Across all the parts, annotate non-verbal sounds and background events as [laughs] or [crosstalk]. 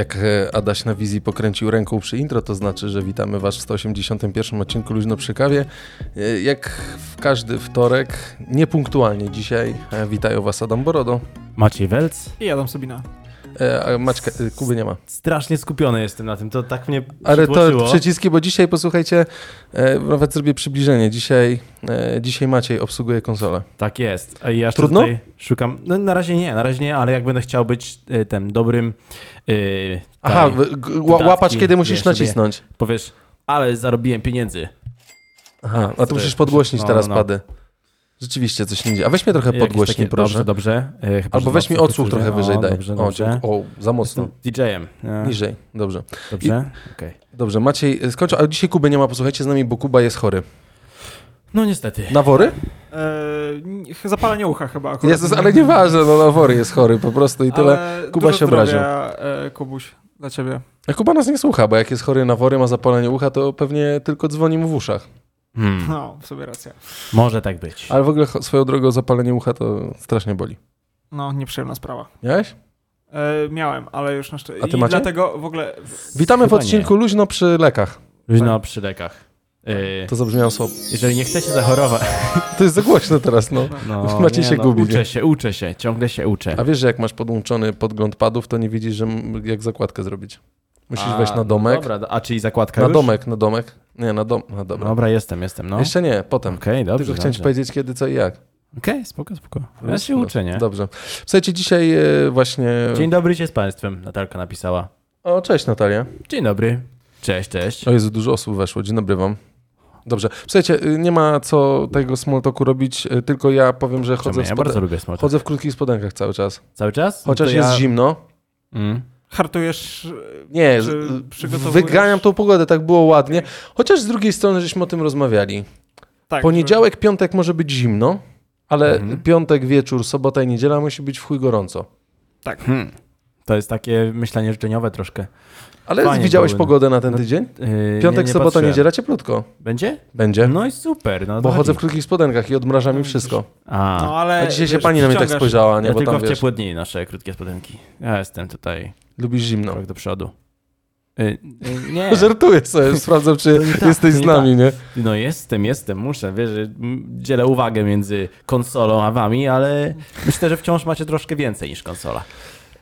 Jak e, Adaś na wizji pokręcił ręką przy intro, to znaczy, że witamy Was w 181 odcinku Luźno przy kawie. E, Jak w każdy wtorek, niepunktualnie dzisiaj, e, witają Was Adam Borodo, Maciej Welc. I Adam Sabina. E, Maćka, e, Kuby nie ma. Strasznie skupiony jestem na tym, to tak mnie Ale to przyciski, bo dzisiaj, posłuchajcie, e, nawet zrobię przybliżenie. Dzisiaj, e, dzisiaj Maciej obsługuje konsolę. Tak jest. A ja Trudno? szukam. No, na razie nie, na razie nie, ale jak będę chciał być y, tym dobrym. y, Aha, taj, dodatki, kiedy musisz wiesz, nacisnąć. powiesz, ale zarobiłem pieniędzy. Aha, a tu musisz podgłośnić no, teraz no. pady. Rzeczywiście coś nie idzie. A weź mnie trochę podgłośnij, takie- proszę. Dobrze, dobrze. Y, chyba, Albo weź mi odsłuch trochę o, wyżej daj. Dobrze, o, dobrze. dzięki- o, za mocno. Jestem DJ-em. Niżej, dobrze. Dobrze? Okej. Dobrze, Maciej, e, skończę, ale dzisiaj Kuby nie ma, posłuchajcie z nami, bo Kuba jest chory. No niestety. Nawory? Eee, zapalenie ucha chyba akurat. Jezus, ale nieważne, no nawory jest chory po prostu i tyle. Ale Kuba się obraził. E, Kubuś, dla ciebie. A Kuba nas nie słucha, bo jak jest chory na wory, ma zapalenie ucha, to pewnie tylko dzwoni mu w uszach. Hmm, No, w sobie racja. może tak być. Ale w ogóle swoją drogą zapalenie ucha to strasznie boli. No, nieprzyjemna sprawa. Miałeś? E, miałem, ale już na szczęście. A ty I macie? dlatego w ogóle... Witamy w Chyba odcinku Luźno przy lekach. Luźno przy lekach. Y, To zabrzmiało słabo. jeżeli nie chcecie zachorować. [laughs] To jest za głośno teraz, no. No, [laughs] Macie się no, gubić, Uczę nie? się, uczę się, ciągle się uczę. A wiesz, że jak masz podłączony podgląd padów, to nie widzisz, że jak zakładkę zrobić. Musisz A, wejść na no domek. Dobra, a czyli zakładka na już? domek, na domek. Nie, na dom. No dobra. Dobra, jestem, jestem, no. Jeszcze nie, potem. Okej, dobrze, Tylko chciałem ci powiedzieć kiedy, co i jak. Okej, spoko, spoko. Ja się uczę, nie? Dobrze. Słuchajcie, dzisiaj e, właśnie... Dzień dobry się z państwem, Natalka napisała. O, cześć Natalia. Dzień dobry. Cześć, cześć. O Jezu, dużo osób weszło. Dzień dobry wam. Dobrze. Słuchajcie, y, nie ma co tego small talku robić, y, tylko ja powiem, że chodzę w, Ja spode- bardzo lubię small talk. chodzę w krótkich spodenkach cały czas. Cały czas? Chociaż To jest ja... zimno. Mm. Hartujesz... Nie, wyganiam tą pogodę, tak było ładnie. Chociaż z drugiej strony żeśmy o tym rozmawiali. Tak, Poniedziałek, piątek może być zimno, ale Mhm. piątek, wieczór, sobota i niedziela musi być w chuj gorąco. Że, tak. Hmm. To jest takie myślenie życzeniowe troszkę. Ale Fajnie widziałeś było, pogodę na ten no, tydzień? Yy, Piątek, nie, nie sobota, patrzyłem. niedziela, cieplutko. Będzie? Będzie. No i super. No, Bo chodzę w krótkich spodenkach i odmrażam mi wszystko. A, No, ale... A dzisiaj się wiesz, pani na mnie tak spojrzała, nie? ja Bo tylko tam w wiesz, ciepłe dni noszę krótkie spodenki. Ja jestem tutaj lubisz zimno. krok do przodu. Yy, yy, nie. [laughs] Żartuję sobie, [laughs] sprawdzam, czy tak, jesteś z nami, nie? No jestem, jestem, muszę, wiesz, dzielę uwagę między konsolą a wami, ale myślę, że wciąż macie troszkę więcej niż konsola.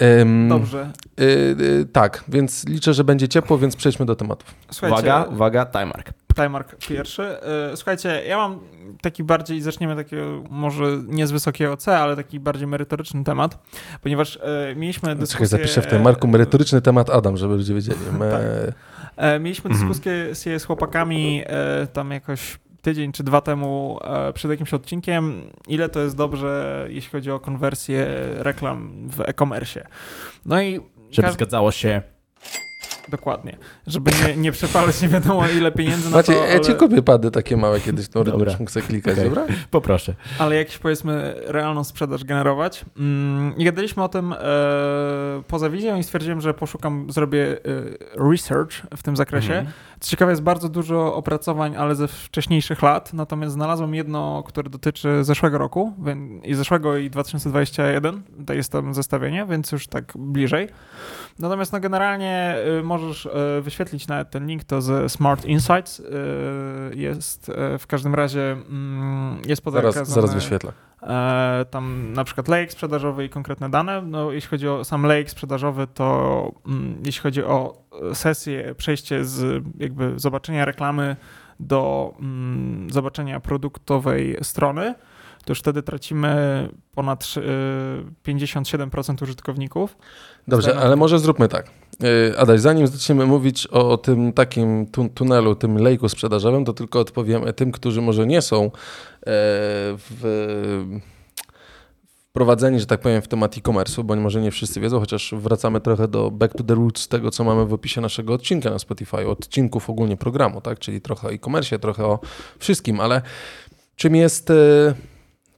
Ym, Dobrze. y, y, tak, więc liczę, że będzie ciepło, więc przejdźmy do tematów. Słuchajcie, Uwaga, uwaga, timemark. Timemark pierwszy. E, Słuchajcie, ja mam taki bardziej, zaczniemy takiego może nie z wysokiego C, ale taki bardziej merytoryczny temat, ponieważ mieliśmy dyskusję... Czekaj, zapiszę w tym marku merytoryczny temat Adam, żeby ludzie wiedzieli. Me... E, mieliśmy Mhm. dyskusję z chłopakami tam jakoś tydzień czy dwa temu e, przed jakimś odcinkiem, ile to jest dobrze, jeśli chodzi o konwersję reklam w e-commerce. No i Żeby każ- zgadzało się. Dokładnie, żeby nie, nie przepalać nie wiadomo ile pieniędzy na Macie, to, ja ci ale, kupię pady takie małe kiedyś, no Dobra. sobie klikać, Okej. dobra? Poproszę. ale jakieś powiedzmy realną sprzedaż generować. Mm, I gadaliśmy o tym e, poza wizją i stwierdziłem, że poszukam, zrobię e, research w tym zakresie. Mhm. Co ciekawe, jest bardzo dużo opracowań, ale ze wcześniejszych lat, natomiast znalazłem jedno, które dotyczy zeszłego roku, więc- i zeszłego i 2021, to jest tam zestawienie, więc już tak bliżej. Natomiast no generalnie y, możesz y, wyświetlić nawet ten link, to ze Smart Insights y, jest y, w każdym razie mm, jest Zaraz, podakazane, zaraz wyświetlę. e, tam na przykład lejek sprzedażowy i konkretne dane. No, jeśli chodzi o sam lejek sprzedażowy, to mm, jeśli chodzi o sesję, przejście z jakby zobaczenia reklamy do mm, zobaczenia produktowej strony, to już wtedy tracimy ponad y, 57% użytkowników. Dobrze, ale może zróbmy tak. Yy, Adaś, zanim zaczniemy mówić o, tym takim tu, tunelu, tym lejku sprzedażowym, to tylko odpowiemy tym, którzy może nie są e, w, wprowadzeni, że tak powiem, w temat e-commerce'u, bo może nie wszyscy wiedzą, chociaż wracamy trochę do back to the roots tego, co mamy w opisie naszego odcinka na Spotify, odcinków ogólnie programu, tak? Czyli trochę o e-commerce, trochę o wszystkim, ale czym jest e,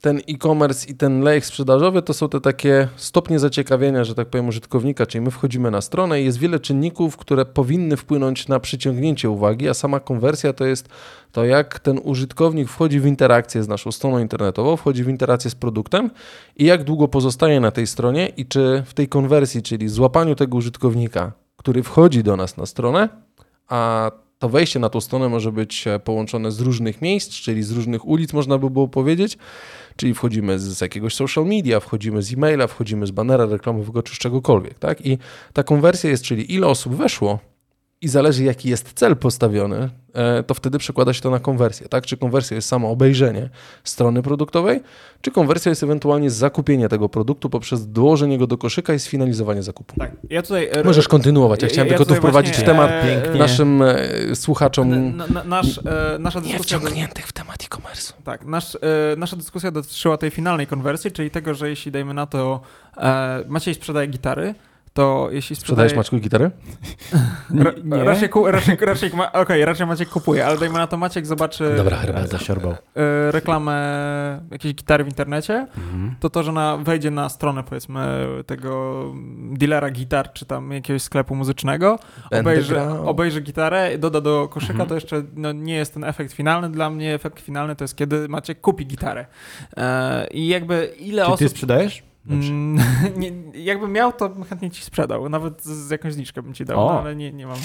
ten e-commerce i ten lejek sprzedażowy to są te takie stopnie zaciekawienia, że tak powiem, użytkownika, czyli my wchodzimy na stronę i jest wiele czynników, które powinny wpłynąć na przyciągnięcie uwagi, a sama konwersja to jest to, jak ten użytkownik wchodzi w interakcję z naszą stroną internetową, wchodzi w interakcję z produktem i jak długo pozostaje na tej stronie i czy w tej konwersji, czyli złapaniu tego użytkownika, który wchodzi do nas na stronę, a to wejście na tą stronę może być połączone z różnych miejsc, czyli z różnych ulic, można by było powiedzieć, Czyli wchodzimy z jakiegoś social media, wchodzimy z e-maila, wchodzimy z banera reklamowego czy z czegokolwiek. Tak? I ta konwersja jest, czyli ile osób weszło i zależy jaki jest cel postawiony, E, to wtedy przekłada się to na konwersję. Tak? Czy konwersja jest samo obejrzenie strony produktowej, czy konwersja jest ewentualnie zakupienie tego produktu poprzez dołożenie go do koszyka i sfinalizowanie zakupu. Tak. Ja tutaj, e, Możesz kontynuować. Ja chciałem ja, tylko tu wprowadzić właśnie, temat e, naszym e, słuchaczom. Na, na, nasz, e, nasza dyskusja wciągniętych w temat e-commerce. Tak. Nasz, e, nasza dyskusja dotyczyła tej finalnej konwersji, czyli tego, że jeśli dajmy na to Maciej sprzedaje gitary, to jeśli Sprzedajesz Maćku gitarę? [laughs] nie. Raczej, raczej, okay, raczej Maciek kupuje, ale dajmy na to Maciek zobaczy Dobra, herbata. siorbał. E, reklamę jakiejś gitary w internecie, mhm. to to, że na, wejdzie na stronę powiedzmy tego dealera gitar, czy tam jakiegoś sklepu muzycznego, obejrzy, obejrzy gitarę, doda do koszyka, mhm. to jeszcze no, nie jest ten efekt finalny. Dla mnie efekt finalny to jest, kiedy Maciek kupi gitarę. E, I jakby ile Czy osób... ty Mm, [laughs] nie, jakbym miał, to chętnie ci sprzedał. Nawet z, jakąś zniżkę bym ci dał, no, ale nie, nie mam.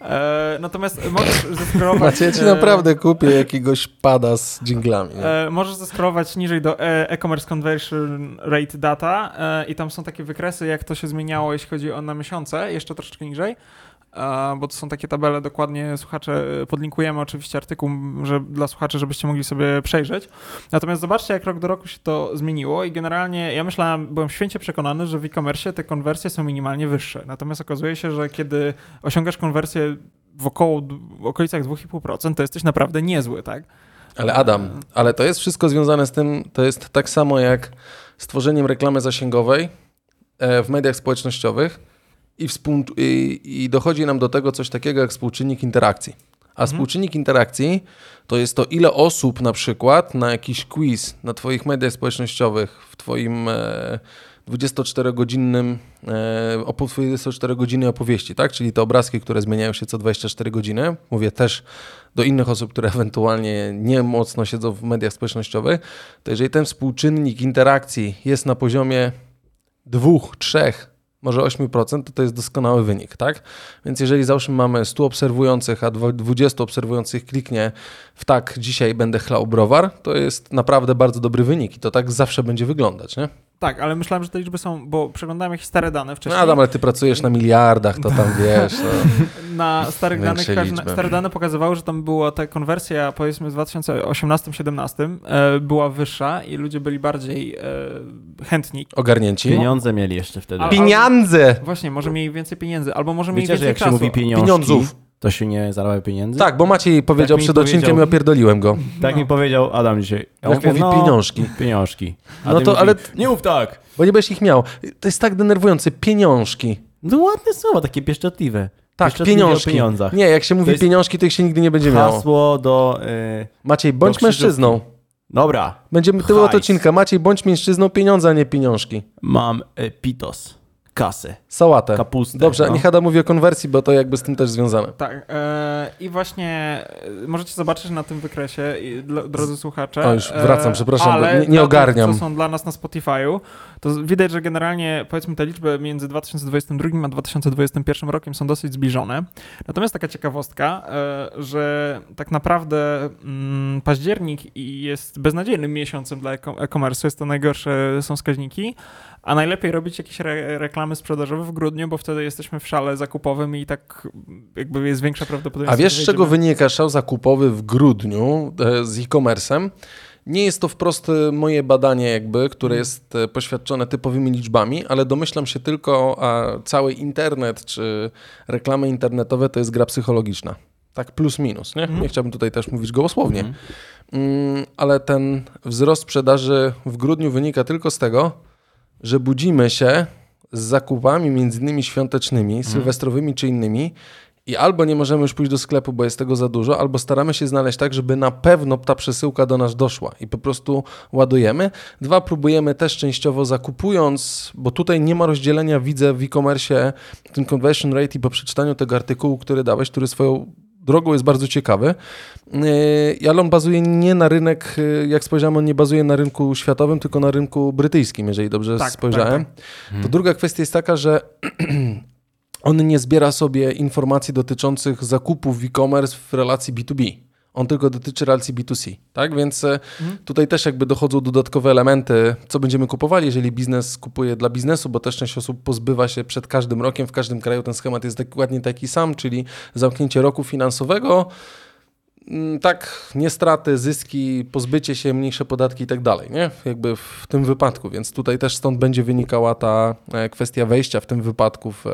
E, natomiast możesz zeskrolować... Macie, ja ci e, naprawdę kupię jakiegoś pada z dżinglami. E, możesz zeskrolować niżej do e, e-commerce conversion rate data e, i tam są takie wykresy, jak to się zmieniało, jeśli chodzi o na miesiące, jeszcze troszeczkę niżej bo to są takie tabele, dokładnie słuchacze, podlinkujemy oczywiście artykuł że, dla słuchaczy, żebyście mogli sobie przejrzeć. Natomiast zobaczcie, jak rok do roku się to zmieniło i generalnie ja myślałem, byłem święcie przekonany, że w e-commerce te konwersje są minimalnie wyższe. Natomiast okazuje się, że kiedy osiągasz konwersję w około, w okolicach 2,5%, to jesteś naprawdę niezły, tak? Ale Adam, ale to jest wszystko związane z tym, to jest tak samo jak stworzeniem reklamy zasięgowej e, w mediach społecznościowych, i, współ, i, i dochodzi nam do tego coś takiego jak współczynnik interakcji. A mhm. współczynnik interakcji to jest to, ile osób na przykład na jakiś quiz na Twoich mediach społecznościowych, w Twoim e, 24-godzinnym, e, 24-godzinnej opowieści, tak? Czyli te obrazki, które zmieniają się co 24 godziny. Mówię też do innych osób, które ewentualnie nie mocno siedzą w mediach społecznościowych. To jeżeli ten współczynnik interakcji jest na poziomie dwóch, trzech, może 8%, to to jest doskonały wynik, tak? Więc jeżeli załóżmy mamy 100 obserwujących, a 20 obserwujących kliknie w tak, dzisiaj będę chlał browar, to jest naprawdę bardzo dobry wynik i to tak zawsze będzie wyglądać, nie? Tak, ale myślałem, że te liczby są, bo przeglądałem jakieś stare dane wcześniej. No Adam, ale ty pracujesz na miliardach, to tam [laughs] wiesz. No. Na starych danych, stare dane pokazywały, że tam była ta konwersja powiedzmy w 2018-17 e, była wyższa i ludzie byli bardziej e, chętni. Ogarnięci. Pieniądze mieli jeszcze wtedy. A, pieniądze! Właśnie, może mieli więcej pieniędzy, albo może mieli Wiecie, więcej że jak czasu. się mówi pieniążki, Pieniądzów. To się nie zarabia pieniędzy? Tak, bo Maciej powiedział tak przed odcinkiem i opierdoliłem go. Tak no. mi powiedział Adam dzisiaj. Ja Jak mówi no, pieniążki. Pieniążki. A no to, mówi, ale... Nie mów tak. Bo nie będziesz ich miał. To jest tak denerwujące. Pieniążki. No ładne słowa, takie pieszczotliwe. Tak, pieniążki. pieniądzach. Nie, jak się mówi to pieniążki, to ich się nigdy nie będzie miało. Hasło do... Yy, Maciej, bądź do mężczyzną. Dobra. Będziemy tyłu od odcinka. Maciej, bądź mężczyzną, pieniądze, a nie pieniążki. Mam y, pitos kasę. Sałatę. Kapustę. Dobrze, no. niech Adam mówi o konwersji, bo to jakby z tym też związane. Tak. E, I właśnie e, możecie zobaczyć na tym wykresie, drodzy słuchacze. O, już wracam, przepraszam, ale nie, nie ogarniam. Tych, co są dla nas na Spotify'u, to widać, że generalnie powiedzmy te liczby między 2022 a 2021 rokiem są dosyć zbliżone. Natomiast taka ciekawostka, e, że tak naprawdę mm, październik jest beznadziejnym miesiącem dla e-commerce, jest to najgorsze są wskaźniki, a najlepiej robić jakieś re reklamy sprzedażowe w grudniu, bo wtedy jesteśmy w szale zakupowym i tak jakby jest większa prawdopodobieństwo. A wiesz, z czego wynika szał zakupowy w grudniu e, z e-commerce'em? Nie jest to wprost e, moje badanie, jakby, które mhm. jest e, poświadczone typowymi liczbami, ale domyślam się tylko, a cały internet czy reklamy internetowe to jest gra psychologiczna. Tak plus minus, nie? Mhm. Nie chciałbym tutaj też mówić gołosłownie. Mm. Mm, ale ten wzrost sprzedaży w grudniu wynika tylko z tego, że budzimy się z zakupami między innymi świątecznymi, Mhm. sylwestrowymi czy innymi i albo nie możemy już pójść do sklepu, bo jest tego za dużo, albo staramy się znaleźć tak, żeby na pewno ta przesyłka do nas doszła i po prostu ładujemy. Dwa, próbujemy też częściowo zakupując, bo tutaj nie ma rozdzielenia, widzę w e-commerce ten conversion rate i po przeczytaniu tego artykułu, który dałeś, który swoją drogą jest bardzo ciekawy. Yy, Ale on bazuje nie na rynek, yy, jak spojrzałem, on nie bazuje na rynku światowym, tylko na rynku brytyjskim, jeżeli dobrze Tak, spojrzałem. tak, To druga kwestia jest taka, że [clears throat] on nie zbiera sobie informacji dotyczących zakupów w e-commerce w relacji B2B. On tylko dotyczy relacji B2C, tak? Więc e, tutaj też jakby dochodzą dodatkowe elementy, co będziemy kupowali, jeżeli biznes kupuje dla biznesu, bo też część osób pozbywa się przed każdym rokiem, w każdym kraju ten schemat jest dokładnie taki sam, czyli zamknięcie roku finansowego, tak, nie straty, zyski, pozbycie się, mniejsze podatki i tak dalej, nie? Jakby w tym wypadku, więc tutaj też stąd będzie wynikała ta e, kwestia wejścia w tym wypadku w, e,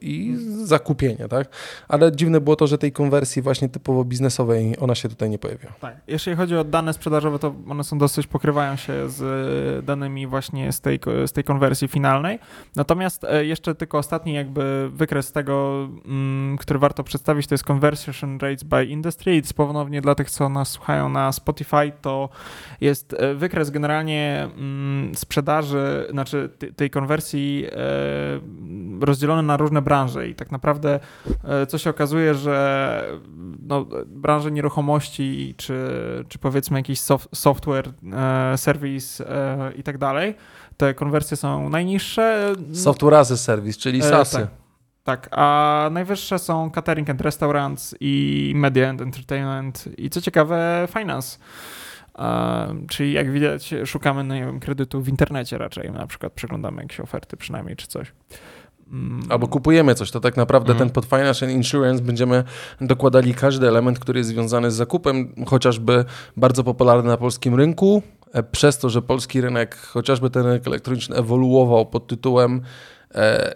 i zakupienia, tak? Ale dziwne było to, że tej konwersji właśnie typowo biznesowej ona się tutaj nie pojawiła. Tak. Jeśli chodzi o dane sprzedażowe, to one są dosyć pokrywają się z e, danymi właśnie z tej, z tej konwersji finalnej. Natomiast jeszcze tylko ostatni jakby wykres tego, mm, który warto przedstawić, to jest conversion rates by industry. I ponownie dla tych, co nas słuchają na Spotify, to jest e, wykres generalnie mm, sprzedaży, znaczy tej- konwersji e, rozdzielony na różne branże i tak naprawdę e, co się okazuje, że no, branże nieruchomości czy, czy powiedzmy jakiś soft, software, serwis i tak dalej, te konwersje są najniższe. Software as a service, czyli SaaS. tak. Tak, a najwyższe są catering and restaurants i media and entertainment i co ciekawe finance. E, czyli jak widać szukamy no, wiem, kredytu w internecie raczej, na przykład przeglądamy jakieś oferty przynajmniej czy coś. Mm. Albo kupujemy coś, to tak naprawdę Mhm. ten pod Financial Insurance będziemy dokładali każdy element, który jest związany z zakupem, chociażby bardzo popularny na polskim rynku, e, przez to, że polski rynek, chociażby ten rynek elektroniczny ewoluował pod tytułem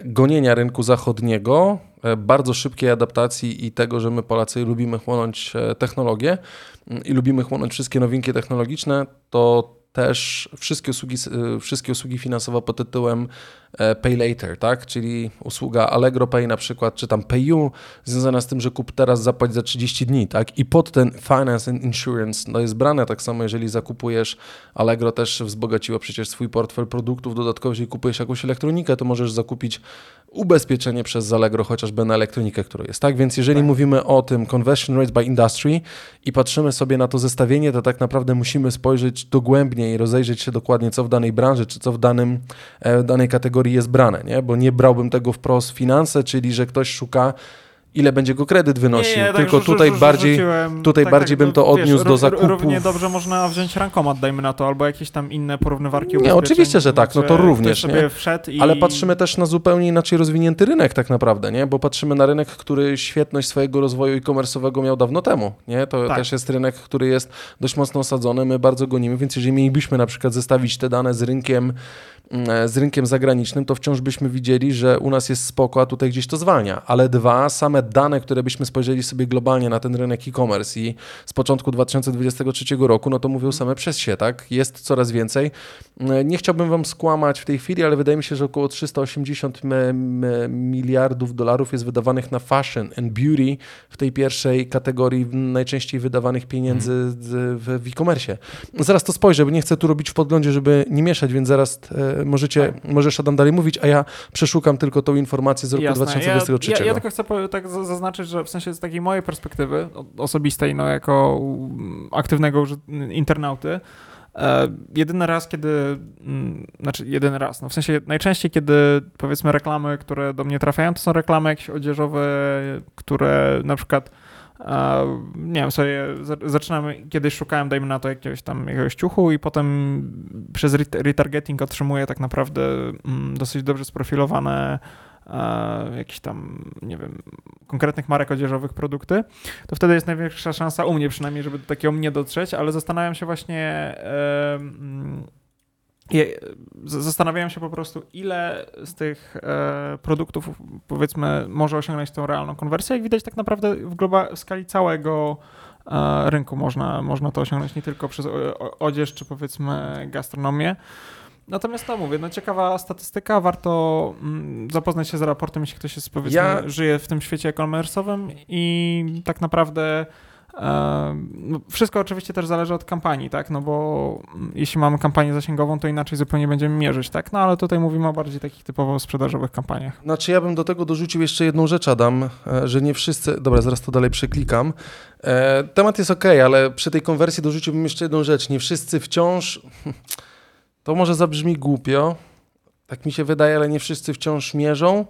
gonienia rynku zachodniego, e, bardzo szybkiej adaptacji i tego, że my Polacy lubimy chłonąć e, technologię mm, i lubimy chłonąć wszystkie nowinki technologiczne, to też wszystkie usługi, e, wszystkie usługi finansowe pod tytułem e, Pay Later, tak? Czyli usługa Allegro Pay na przykład, czy tam PayU, związana z tym, że kup teraz, zapłać za 30 dni, tak? I pod ten Finance and Insurance no jest brane tak samo, jeżeli zakupujesz Allegro też wzbogaciło przecież swój portfel produktów, dodatkowo jeżeli kupujesz jakąś elektronikę, to możesz zakupić ubezpieczenie przez Allegro chociażby na elektronikę, która jest, tak? Więc jeżeli Tak. mówimy o tym conversion rate by industry i patrzymy sobie na to zestawienie, to tak naprawdę musimy spojrzeć dogłębnie i rozejrzeć się dokładnie, co w danej branży, czy co w danym, e, w danej kategorii jest brane, nie? Bo nie brałbym tego wprost w finanse, czyli że ktoś szuka ile będzie go kredyt wynosił, Nie, nie, tak tylko rzu- tutaj rzu- bardziej rzuciłem- tutaj bardziej bym to odniósł wiesz, do zakupów. Równie dobrze można wziąć rankomat, dajmy na to, albo jakieś tam inne porównywarki Nie, oczywiście, że tak, no to również, nie? i... Ale patrzymy też na zupełnie inaczej rozwinięty rynek tak naprawdę, nie? Bo patrzymy na rynek, który świetność swojego rozwoju e-commerce'owego miał dawno temu, nie? To Tak. też jest rynek, który jest dość mocno osadzony, my bardzo gonimy, więc jeżeli mielibyśmy na przykład zestawić te dane z rynkiem z rynkiem zagranicznym, to wciąż byśmy widzieli, że u nas jest spoko, a tutaj gdzieś to zwalnia. Ale dwa, same dane, które byśmy spojrzeli sobie globalnie na ten rynek e-commerce i z początku 2023 roku, no to mówią same przez się, tak? Jest coraz więcej. Mm, Nie chciałbym wam skłamać w tej chwili, ale wydaje mi się, że około 380 m- m- miliardów dolarów jest wydawanych na fashion and beauty w tej pierwszej kategorii najczęściej wydawanych pieniędzy z- w, w e-commerce. Zaraz to spojrzę, bo nie chcę tu robić w podglądzie, żeby nie mieszać, więc zaraz możecie, możesz Adam dalej mówić, a ja przeszukam tylko tą informację z roku Jasne. 2023. Ja, ja, ja tylko chcę tak zaznaczyć, że w sensie z takiej mojej perspektywy osobistej, no jako aktywnego internauty, e, jedyny raz, kiedy, mm, znaczy jedyny raz, no w sensie najczęściej, kiedy powiedzmy reklamy, które do mnie trafiają, to są reklamy jakieś odzieżowe, które na przykład nie wiem, sobie za- zaczynam, kiedyś szukałem, dajmy na to jakiegoś tam jakiegoś ciuchu i potem przez ret- retargeting otrzymuję tak naprawdę mm, dosyć dobrze sprofilowane jakichś tam, nie wiem, konkretnych marek odzieżowych produkty, to wtedy jest największa szansa u mnie przynajmniej, żeby do takiego mnie dotrzeć, ale zastanawiam się właśnie zastanawiałem się po prostu, ile z tych e, produktów, powiedzmy, może osiągnąć tą realną konwersję. Jak widać, tak naprawdę w, globa- w skali całego e, rynku można, można to osiągnąć nie tylko przez odzież czy powiedzmy gastronomię. Natomiast to mówię, no ciekawa statystyka, warto mm, zapoznać się z raportem, jeśli ktoś jest powiedzmy, Ja- żyje w tym świecie e-commerce'owym i tak naprawdę e, no, wszystko oczywiście też zależy od kampanii, tak, no bo mm, jeśli mamy kampanię zasięgową, to inaczej zupełnie będziemy mierzyć, tak, no ale tutaj mówimy o bardziej takich typowo sprzedażowych kampaniach. Znaczy ja bym do tego dorzucił jeszcze jedną rzecz, Adam, e, że nie wszyscy... Dobra, zaraz to dalej przeklikam. E, temat jest ok, ale przy tej konwersji dorzuciłbym jeszcze jedną rzecz. Nie wszyscy wciąż... [laughs] To może zabrzmi głupio, tak mi się wydaje, ale nie wszyscy wciąż mierzą.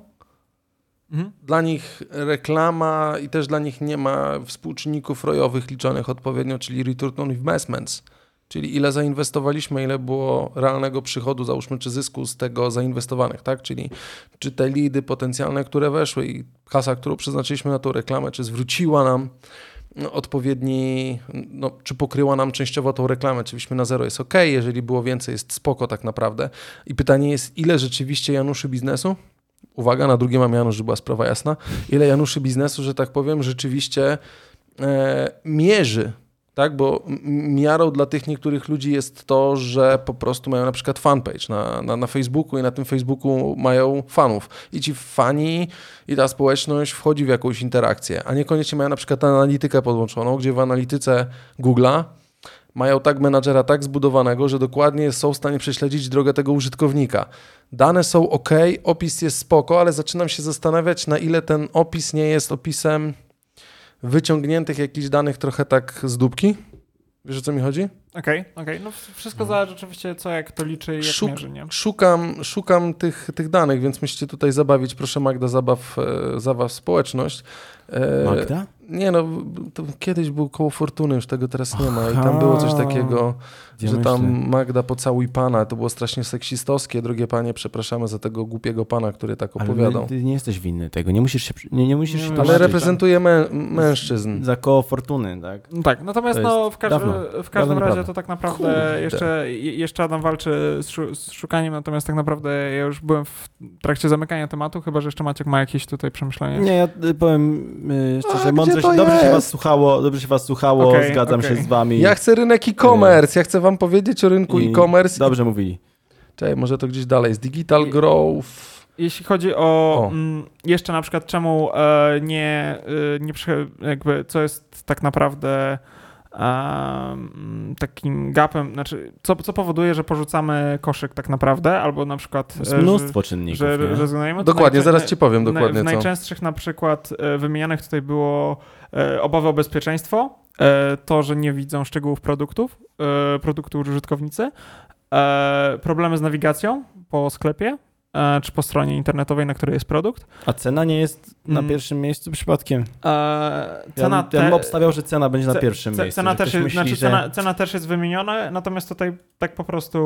Mhm. Dla nich reklama i też dla nich nie ma współczynników rojowych liczonych odpowiednio, czyli return on investments. Czyli ile zainwestowaliśmy, ile było realnego przychodu, załóżmy, czy zysku z tego zainwestowanych, tak? Czyli czy te lidy potencjalne, które weszły i kasa, którą przeznaczyliśmy na tą reklamę, czy zwróciła nam no, odpowiedni, no, czy pokryła nam częściowo tą reklamę, czy na zero, jest ok, jeżeli było więcej, jest spoko tak naprawdę. I pytanie jest, ile rzeczywiście Januszy biznesu? Uwaga, na drugie mam Janusz, żeby była sprawa jasna. Ile Januszy biznesu, że tak powiem, rzeczywiście e, mierzy tak, bo miarą dla tych niektórych ludzi jest to, że po prostu mają na przykład fanpage na, na, na Facebooku i na tym Facebooku mają fanów. I ci fani i ta społeczność wchodzi w jakąś interakcję, a niekoniecznie mają na przykład analitykę podłączoną, gdzie w analityce Google'a mają tak menadżera tak zbudowanego, że dokładnie są w stanie prześledzić drogę tego użytkownika. Dane są ok, opis jest spoko, ale zaczynam się zastanawiać, na ile ten opis nie jest opisem wyciągniętych jakichś danych trochę tak z dupki. Wiesz o co mi chodzi? Okej, okej, no wszystko zależy oczywiście co, jak to liczy i jak Szuk- mierzy, nie? Szukam, szukam tych, tych danych, więc musicie tutaj zabawić, proszę Magda, zabaw, e, zabaw społeczność. E, Magda? Nie no, to kiedyś był koło Fortuny, już tego teraz nie ma i tam było coś takiego, Ja że tam myślę. Magda pocałuj pana, to było strasznie seksistowskie. Drogie panie, przepraszamy za tego głupiego pana, który tak Ale opowiadał. my- ty nie jesteś winny tego, nie musisz się, nie, nie musisz się ale Ale tłumaczyć. reprezentuje mę, mężczyzn. Za koło fortuny, tak? No Tak, natomiast To no, w, każdy, dawno. w każdym razie prawda. to tak naprawdę Kurde. jeszcze, je- jeszcze Adam walczy z, z szukaniem, natomiast tak naprawdę ja już byłem w trakcie zamykania tematu, chyba że jeszcze Maciek ma jakieś tutaj przemyślenia. Nie, ja y, powiem y, A, szczerze, mądrze się, dobrze się jest? was słuchało, dobrze się was słuchało, Okej, zgadzam okej. się z wami. Ja chcę rynek e-commerce, ja chcę wam powiedzieć o rynku I e-commerce. Dobrze mówili. Czekaj, może to gdzieś dalej jest. Digital growth. Jeśli chodzi o, O. Mm, jeszcze na przykład czemu e, nie, e, nie prze- jakby co jest tak naprawdę em, takim gapem, znaczy co, co powoduje, że porzucamy koszyk tak naprawdę, albo na przykład Jest e, mnóstwo czynników. że, że nie? rezygnujemy. to Dokładnie, najczę- zaraz ci powiem na- dokładnie W co. najczęstszych na przykład e, wymienianych tutaj było e, obawy o bezpieczeństwo, e, to, że nie widzą szczegółów produktów, e, produktu użytkownicy, e, problemy z nawigacją po sklepie, e, czy po stronie internetowej, na której jest produkt. A cena nie jest na Mm. pierwszym miejscu przypadkiem. E, Ja, cena, ja bym te- obstawiał, że cena będzie na pierwszym ce- miejscu. Cena też, jest, myśli, znaczy, że... cena, cena też jest wymieniona, natomiast tutaj tak po prostu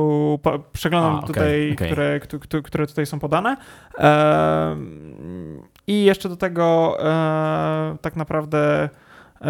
po, przeglądam A, okej, tutaj, okej. Które, któ- któ- które tutaj są podane. Em, I jeszcze do tego e, tak naprawdę e,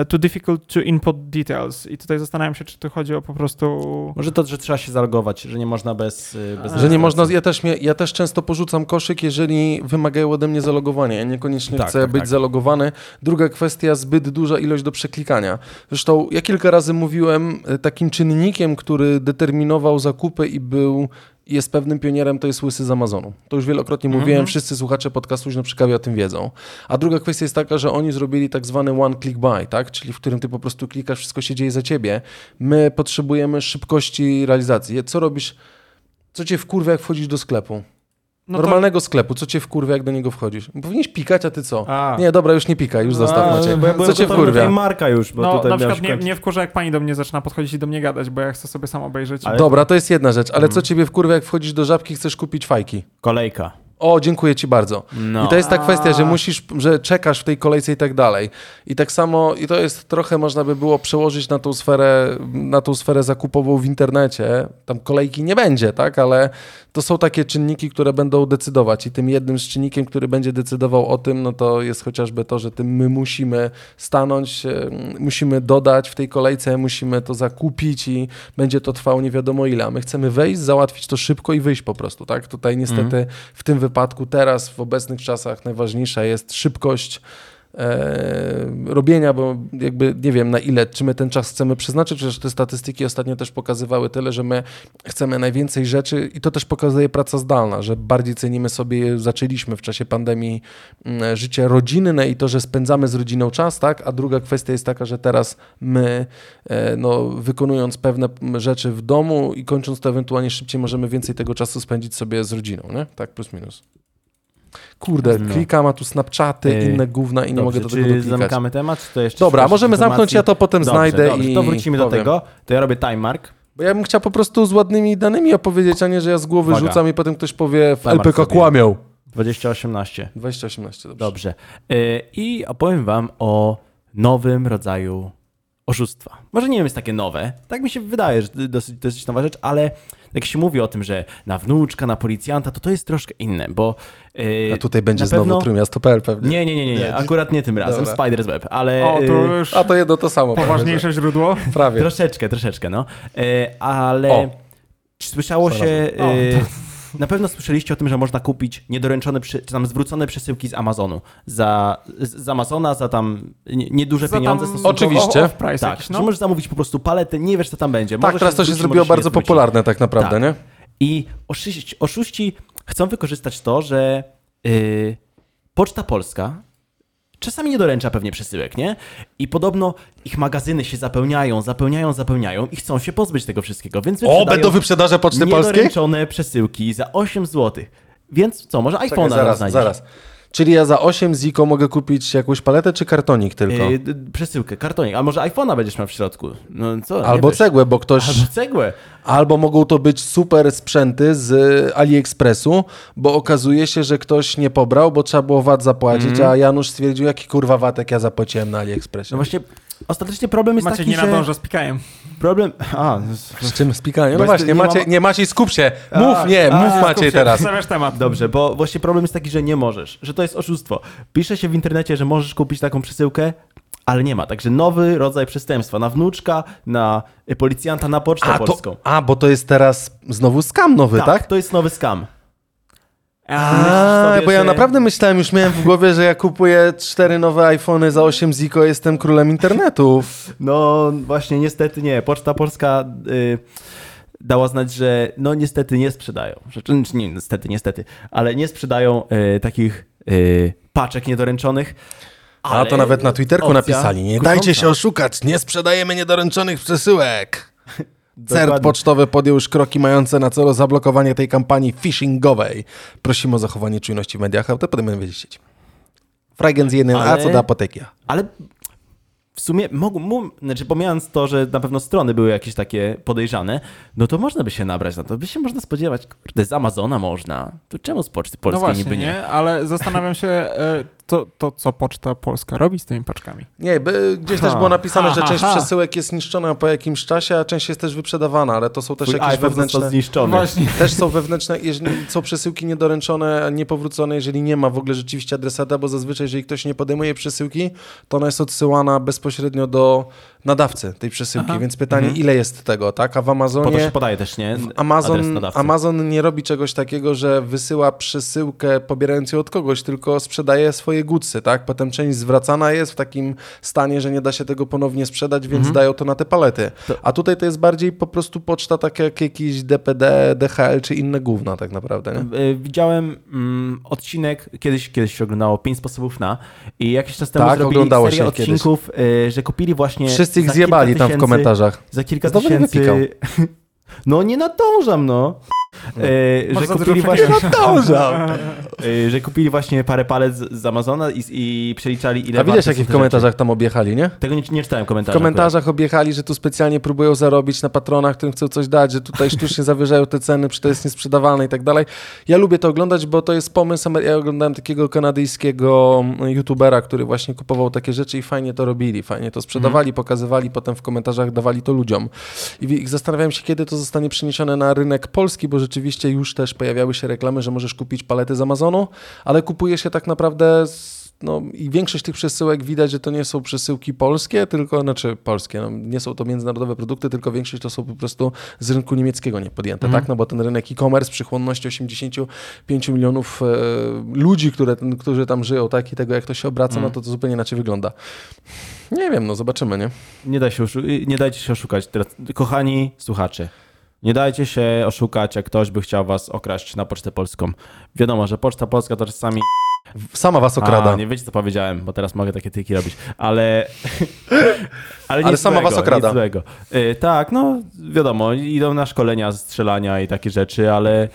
too difficult to input details. I tutaj zastanawiam się, czy tu chodzi o po prostu... Może to, że trzeba się zalogować, że nie można bez, y, bez Że nie można, ja też, mnie, ja też często porzucam koszyk, jeżeli wymagają ode mnie zalogowania. Ja niekoniecznie Tak, chcę tak, być tak. zalogowany. Druga kwestia, zbyt duża ilość do przeklikania. Zresztą ja kilka razy mówiłem, e, takim czynnikiem, który determinował zakupy i był jest pewnym pionierem, to jest łysy z Amazonu. To już wielokrotnie Mhm. mówiłem, wszyscy słuchacze podcastu już na przykład o tym wiedzą. A druga kwestia jest taka, że oni zrobili tak zwany one click buy, tak? czyli w którym ty po prostu klikasz, wszystko się dzieje za ciebie. My potrzebujemy szybkości realizacji. Co robisz, co cię wkurwia, jak wchodzisz do sklepu? No to- Normalnego sklepu, co cię wkurwia, jak do niego wchodzisz? Powinieneś pikać, a ty co? A. Nie, dobra, już nie pikaj, już zostaw A, Maciej. bo ja Co cię wkurwia? marka już, bo No, tutaj na przykład nie, nie wkurza, jak pani do mnie zaczyna podchodzić i do mnie gadać, bo ja chcę sobie sam obejrzeć. Ale- Dobra, to jest jedna rzecz, ale Mhm. co ciebie wkurwia, jak wchodzisz do żabki i chcesz kupić fajki? Kolejka. O, dziękuję ci bardzo. No. I to jest ta kwestia, że musisz, że czekasz w tej kolejce i tak dalej. I tak samo, i to jest trochę można by było przełożyć na tą sferę, na tą sferę zakupową w internecie. Tam kolejki nie będzie, tak, ale to są takie czynniki, które będą decydować i tym jednym z czynnikiem, który będzie decydował o tym, no to jest chociażby to, że tym my musimy stanąć, e, musimy dodać w tej kolejce, musimy to zakupić i będzie to trwało nie wiadomo ile. A my chcemy wejść, załatwić to szybko i wyjść po prostu, tak? Tutaj niestety w tym wypadku teraz, w obecnych czasach najważniejsza jest szybkość robienia, bo jakby nie wiem na ile, czy my ten czas chcemy przeznaczyć, przecież te statystyki ostatnio też pokazywały tyle, że my chcemy najwięcej rzeczy i to też pokazuje praca zdalna, że bardziej cenimy sobie, zaczęliśmy w czasie pandemii mm, życie rodzinne i to, że spędzamy z rodziną czas, tak, a druga kwestia jest taka, że teraz my e, no, wykonując pewne rzeczy w domu i kończąc to ewentualnie szybciej możemy więcej tego czasu spędzić sobie z rodziną, nie? Tak, plus minus. Kurde, No. klikam, a tu Snapchaty, Ej, inne gówna i nie Dobrze, mogę do czy tego dotykać. zamykamy temat, czy to jeszcze Dobra, możemy informacji? zamknąć, ja to potem Dobrze, znajdę dobrze, i to wrócimy do powiem. tego. To ja robię time mark. Bo ja bym chciał po prostu z ładnymi danymi opowiedzieć, a nie, że ja z głowy Uwaga. rzucam i potem ktoś powie w LPK sobie. kłamią. 2018. 2018, dobrze. Dobrze. Y, I opowiem wam o nowym rodzaju oszustwa. Może nie wiem, jest takie nowe. Tak mi się wydaje, że to dosyć, dosyć nowa rzecz, ale jak się mówi o tym, że na wnuczka, na policjanta, to to jest troszkę inne, bo... y, A tutaj będzie na znowu pewno... trójmiasto.pl pewnie. Nie, nie, nie, nie, nie, akurat nie tym razem, Dobra. Spider's Web, ale... O, to y, już A to jedno to samo. poważniejsze źródło. Prawie. prawie. Troszeczkę, troszeczkę, no. E, ale O. słyszało Znalazłem. się. E, na pewno słyszeliście o tym, że można kupić niedoręczone, czy tam zwrócone przesyłki z Amazonu. Za, z, Amazona za tam nie- nieduże Za tam pieniądze. stosunkowo. Oczywiście. Off price Tak, jakiś, no. możesz zamówić po prostu paletę, nie wiesz co tam będzie. Tak, teraz to się zrobiło bardzo popularne tak naprawdę, Tak. nie? I oszuści, oszuści chcą wykorzystać to, że yy, Poczta Polska czasami nie doręcza pewnie przesyłek, nie? I podobno ich magazyny się zapełniają, zapełniają, zapełniają i chcą się pozbyć tego wszystkiego, więc O, będą wyprzedaże Poczty Polskiej? niedoręczone przesyłki za 8 zł. Więc co, może Czekaj, iPhone'a zaraz, znajdziesz. zaraz. Czyli ja za 8 ziko mogę kupić jakąś paletę czy kartonik tylko? Yy, przesyłkę, kartonik, a może iPhone'a będziesz miał w środku? No co? Albo cegłę, bo ktoś... Albo cegłę. Albo mogą to być super sprzęty z AliExpressu, bo okazuje się, że ktoś nie pobrał, bo trzeba było VAT zapłacić, Mhm. a Janusz stwierdził, jaki kurwa watek ja zapłaciłem na AliExpressie. No właśnie, ostatecznie problem jest Macie taki, nie że... nadąża z pikajem. Problem... A, Z czym z pikaniem? Bo No właśnie, nie Maciej, mam- nie Maciej, skup się. Mów, A, nie, a, mów skup Maciej teraz. Zostawiasz temat. Dobrze, bo właśnie problem jest taki, że nie możesz, że to jest oszustwo. Pisze się w internecie, że możesz kupić taką przesyłkę, ale nie ma. Także nowy rodzaj przestępstwa na wnuczka, na policjanta, na pocztę A, to, polską. a, bo to jest teraz znowu skam nowy, tak? to jest nowy skam. A, sobie, bo ja że- naprawdę myślałem, już miałem w głowie, że ja kupuję cztery nowe iPhony za 8 ziko, jestem królem internetu. No właśnie, niestety nie. Poczta Polska y, dała znać, że no niestety nie sprzedają. Rzeczy, nie, niestety, niestety, ale nie sprzedają y, takich y, paczek niedoręczonych. A ale to nawet na Twitterku napisali, nie dajcie się oszukać, nie sprzedajemy niedoręczonych przesyłek. CERT pocztowy podjął już kroki mające na celu zablokowanie tej kampanii phishingowej. Prosimy o zachowanie czujności w mediach, a to potem będziemy wiedzieć. Fragen z jednym A Ale- co do apoteki. Ale w sumie, mogą, mu, znaczy pomijając to, że na pewno strony były jakieś takie podejrzane, no to można by się nabrać na to. By się można spodziewać, kurde, z Amazona można. To czemu z Poczty No Polskiej właśnie, niby nie? nie? Ale zastanawiam się, e, to, to co Poczta Polska robi z tymi paczkami. Nie, by, gdzieś też Ha. było napisane, Ha, że część ha. przesyłek jest niszczona po jakimś czasie, a część jest też wyprzedawana, ale to są też Twój jakieś wewnętrzne... zniszczony. Właśnie. Też są wewnętrzne, jeżeli są przesyłki niedoręczone, niepowrócone, jeżeli nie ma w ogóle rzeczywiście adresata, bo zazwyczaj, jeżeli ktoś nie podejmuje przesyłki, to ona jest odsyłana bezpośrednio do nadawcy tej przesyłki. Aha. Więc pytanie, ile jest tego, tak? A w Po to Amazonie. się podaje też, nie? Amazon. Amazon nie robi czegoś takiego, że wysyła przesyłkę pobierając ją od kogoś, tylko sprzedaje swoje goodsy, tak? Potem część zwracana jest w takim stanie, że nie da się tego ponownie sprzedać, więc dają to na te palety. Mhm. A tutaj to jest bardziej po prostu poczta taka jak jakiś DPD, DHL czy inne gówna tak naprawdę, nie? Y, Widziałem mm, odcinek, kiedyś, kiedyś się oglądało 5 sposobów na i jakiś czas temu Tak, zrobili oglądało serię się kiedyś. odcinków, y, że kupili właśnie Wszyscy ich za zjebali tam w tysięcy- komentarzach. Za kilka Znowu tysięcy... [laughs] No nie nadążam, no. Y, Może że kupili właśnie... przegrałeś. Y, [laughs] że kupili właśnie parę palet z, z Amazona i, i przeliczali ile A widać, jakie w komentarzach tam objechali, nie? Tego nie, nie czytałem W komentarzy. komentarzach objechali, że tu specjalnie próbują zarobić na patronach, którym chcą coś dać, że tutaj sztucznie [laughs] zawyżają te ceny, przecież to jest niesprzedawalne i tak dalej. Ja lubię to oglądać, bo to jest pomysł. Ja oglądałem takiego kanadyjskiego mm, youtubera, który właśnie kupował takie rzeczy i fajnie to robili, fajnie to sprzedawali, pokazywali, potem w komentarzach dawali to ludziom. I wi- zastanawiałem się, kiedy to zostanie przeniesione na rynek polski, bo rzeczywiście już też pojawiały się reklamy, że możesz kupić palety z Amazonu, ale kupuje się tak naprawdę z no i większość tych przesyłek widać, że to nie są przesyłki polskie, tylko, znaczy polskie, no, nie są to międzynarodowe produkty, tylko większość to są po prostu z rynku niemieckiego nie podjęte, Mhm. tak? No bo ten rynek e-commerce przy chłonności 85 milionów e, ludzi, które, którzy tam żyją, tak? I tego, jak to się obraca, Mhm. no to to zupełnie inaczej wygląda. Nie wiem, no zobaczymy, nie? Nie, da się nie dajcie się oszukać. Teraz, kochani słuchacze, nie dajcie się oszukać, jak ktoś by chciał was okraść na Pocztę Polską. Wiadomo, że Poczta Polska to czasami... Sama was okrada. A, nie wiecie, co powiedziałem, bo teraz mogę takie tyki robić, ale... [laughs] ale, Ale sama was okrada. Nic złego. Y, tak, no wiadomo, idą na szkolenia strzelania i takie rzeczy, ale...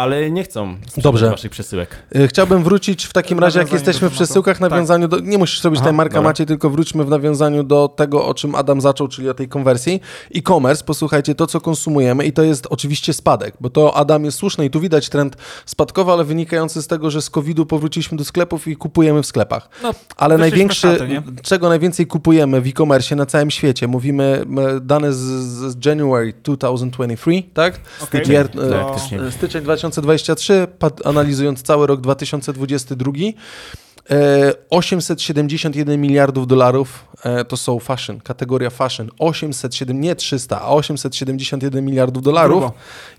Ale nie chcą Dobrze. waszych przesyłek. Y, Chciałbym wrócić w takim razie, jak jesteśmy w przesyłkach, nawiązaniu do... Nie musisz robić Aha, tutaj Marka dobra. Maciej, tylko wróćmy w nawiązaniu do tego, o czym Adam zaczął, czyli o tej konwersji. E-commerce, posłuchajcie, to co konsumujemy i to jest oczywiście spadek, bo to Adam jest słuszny i tu widać trend spadkowy, ale wynikający z tego, że z COVID-u powróciliśmy do sklepów i kupujemy w sklepach. No, Ale największy, czego najwięcej kupujemy w e-commerce na całym świecie, mówimy dane z, z January 2023, tak? Okej. Gier, To- e, Faktycznie. Styczeń 2023, pat- analizując cały rok 2022, e, 871 miliardów dolarów e, to są fashion, kategoria fashion. 807, nie 300, a 871 miliardów dolarów.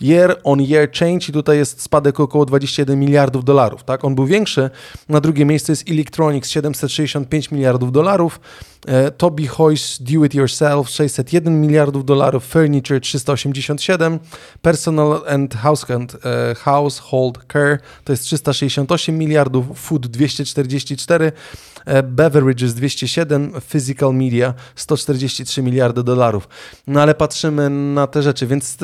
Year on year change i tutaj jest spadek około 21 miliardów dolarów. Tak? On był większy. Na drugie miejsce jest Electronics 765 miliardów dolarów. E, Toby Hoy's Do It Yourself 601 miliardów dolarów, Furniture 387, Personal and Household, e, household Care to jest 368 miliardów, Food 244, e, Beverages 207, Physical Media 143 miliardy dolarów. No ale patrzymy na te rzeczy, więc...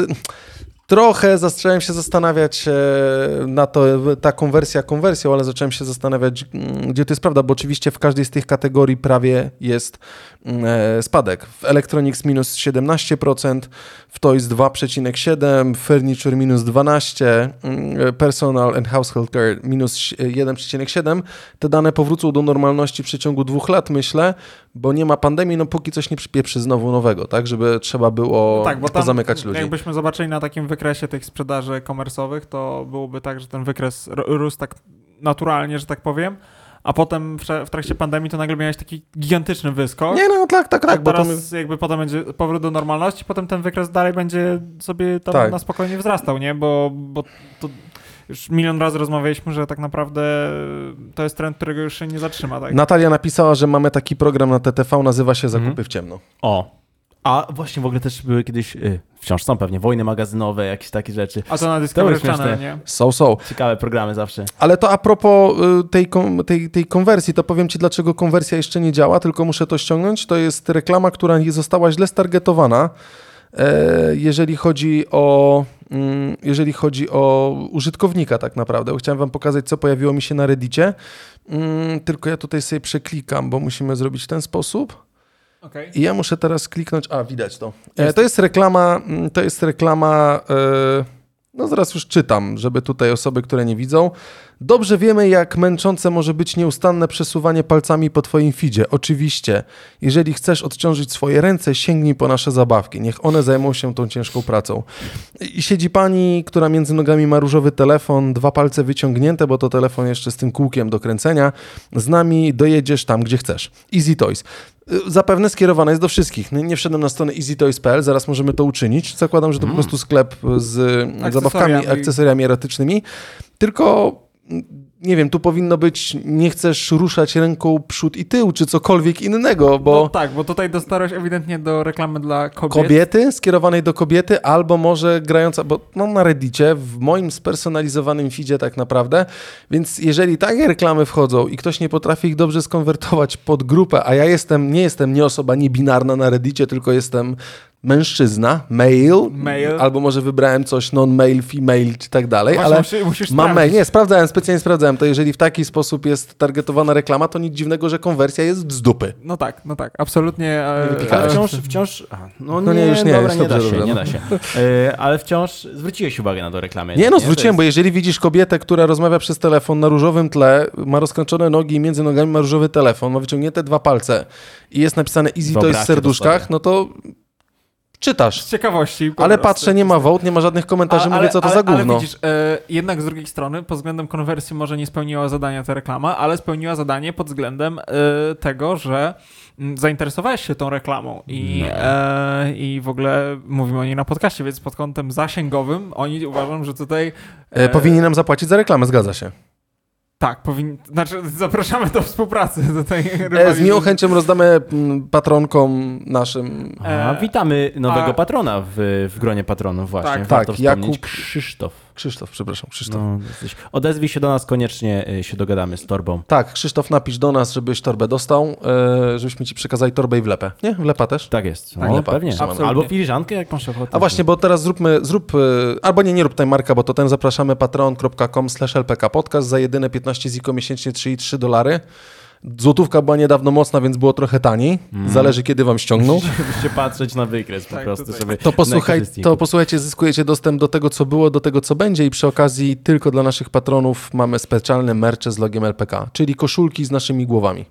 Trochę zacząłem się zastanawiać e, na to, ta konwersja konwersją, ale zacząłem się zastanawiać, mm, gdzie to jest prawda, bo oczywiście w każdej z tych kategorii prawie jest mm, e, spadek. W Electronics minus 17%, w Toys 2,7%, Furniture minus 12%, mm, Personal and Household Care minus 1,7%. Te dane powrócą do normalności w przeciągu dwóch lat, myślę, bo nie ma pandemii, no póki coś nie przypieprzy znowu nowego, tak, żeby trzeba było tak, bo tam pozamykać ludzi. jakbyśmy zobaczyli na takim wykresie tych sprzedaży komersowych, to byłoby tak, że ten wykres rósł tak naturalnie, że tak powiem, a potem w, trakcie pandemii to nagle miałeś taki gigantyczny wyskok. Nie, no tak, tak, a tak, bo to... teraz jakby potem będzie powrót do normalności, potem ten wykres dalej będzie sobie tam Tak. na spokojnie wzrastał, nie? Bo, bo to już milion razy rozmawialiśmy, że tak naprawdę to jest trend, którego już się nie zatrzyma, tak? Natalia napisała, że mamy taki program na TTV, nazywa się Zakupy Mhm. w ciemno. O. A właśnie w ogóle też były kiedyś, y, wciąż są pewnie, wojny magazynowe, jakieś takie rzeczy. A to na Discovery. Channel, nie? So, so. Ciekawe programy zawsze. Ale to a propos y, tej, tej, tej konwersji, to powiem Ci, dlaczego konwersja jeszcze nie działa, tylko muszę to ściągnąć. To jest reklama, która nie została źle stargetowana, e, jeżeli chodzi o... mm, Jeżeli chodzi o użytkownika, tak naprawdę. Chciałem Wam pokazać, co pojawiło mi się na Reddicie. Mm, Tylko ja tutaj sobie przeklikam, bo musimy zrobić w ten sposób. Okej. I ja muszę teraz kliknąć. A, widać to. E, Jest. to jest reklama. mm, To jest reklama. E, no zaraz już czytam, żeby tutaj osoby, które nie widzą. Dobrze wiemy, jak męczące może być nieustanne przesuwanie palcami po Twoim feedzie. Oczywiście, jeżeli chcesz odciążyć swoje ręce, sięgnij po nasze zabawki. Niech one zajmą się tą ciężką pracą. I siedzi pani, która między nogami ma różowy telefon, dwa palce wyciągnięte, bo to telefon jeszcze z tym kółkiem do kręcenia. Z nami dojedziesz tam, gdzie chcesz. Easy Toys. Y, Zapewne skierowana jest do wszystkich. Nie wszedłem na stronę easytoys.pl, zaraz możemy to uczynić. Zakładam, że to po prostu sklep z zabawkami, Akcesoriami. akcesoriami erotycznymi. Tylko mm, nie wiem, tu powinno być nie chcesz ruszać ręką przód i tył, czy cokolwiek innego, bo No tak, bo tutaj dostarłeś ewidentnie do reklamy dla kobiet. kobiety, skierowanej do kobiety, albo może grająca, bo no na Reddicie, w moim spersonalizowanym feedzie tak naprawdę, więc jeżeli takie reklamy wchodzą i ktoś nie potrafi ich dobrze skonwertować pod grupę, a ja jestem, nie jestem nie osoba niebinarna na Reddicie, tylko jestem mężczyzna, male, Male. albo może wybrałem coś non-male, female, czy tak dalej, Właśnie ale musisz, musisz Mam mail. Nie, sprawdzałem, specjalnie sprawdzałem. To jeżeli w taki sposób jest targetowana reklama, to nic dziwnego, że konwersja jest z dupy. No tak, no tak, absolutnie. Ale wciąż, wciąż, no, No nie, nie, już nie, dobra, już nie da dobrze, się, dobrze, nie da się. E, ale wciąż zwróciłeś uwagę na to reklamę. Nie no, To zwróciłem, jest- bo jeżeli widzisz kobietę, która rozmawia przez telefon na różowym tle, ma rozkręcone nogi i między nogami ma różowy telefon, ma wyciągnięte dwa palce i jest napisane Easy Toys w Wyobraźcie to serduszkach, no to czytasz. Z ciekawości. Ale patrzę, nie ma vote, nie ma żadnych komentarzy, A- mówię, co to ale, za gówno. Ale widzisz, e, jednak z drugiej strony, pod względem konwersji może nie spełniła zadania ta reklama, ale spełniła zadanie pod względem e, tego, że zainteresowałeś się tą reklamą i, No. e, i w ogóle mówimy o niej na podcaście, więc pod kątem zasięgowym oni uważam, że tutaj... E, powinni nam zapłacić za reklamę, zgadza się. Tak, powinni, znaczy zapraszamy do współpracy do tej E, z miłą chęcią rozdamy mm, patronkom naszym. A, E, witamy nowego a- patrona w, w gronie patronów właśnie. Tak, Warto tak. Jakub- Krzysztof. Krzysztof, przepraszam, Krzysztof. No, odezwij się do nas koniecznie, y, się dogadamy z torbą. Tak, Krzysztof, napisz do nas, żebyś torbę dostał, e, żebyśmy ci przekazali torbę i wlepę. Nie? Wlepa też? Tak jest. Tak, No, lepa. pewnie. Absolutnie. Albo filiżankę, jak masz ochotę. A właśnie, bo teraz zróbmy, zrób, e, albo nie, nie rób tej marka, bo to ten zapraszamy patreon.com slash lpk podcast za jedyne 15 ziko miesięcznie, czyli 3 dolary. Złotówka była niedawno mocna, więc było trochę taniej. Mhm. Zależy, kiedy wam ściągną. [laughs] Musicie patrzeć na wykres po Tak, prostu. To, posłuchaj, to posłuchajcie, zyskujecie dostęp do tego, co było, do tego, co będzie i przy okazji tylko dla naszych patronów mamy specjalne mercze z logiem LPK, czyli koszulki z naszymi głowami.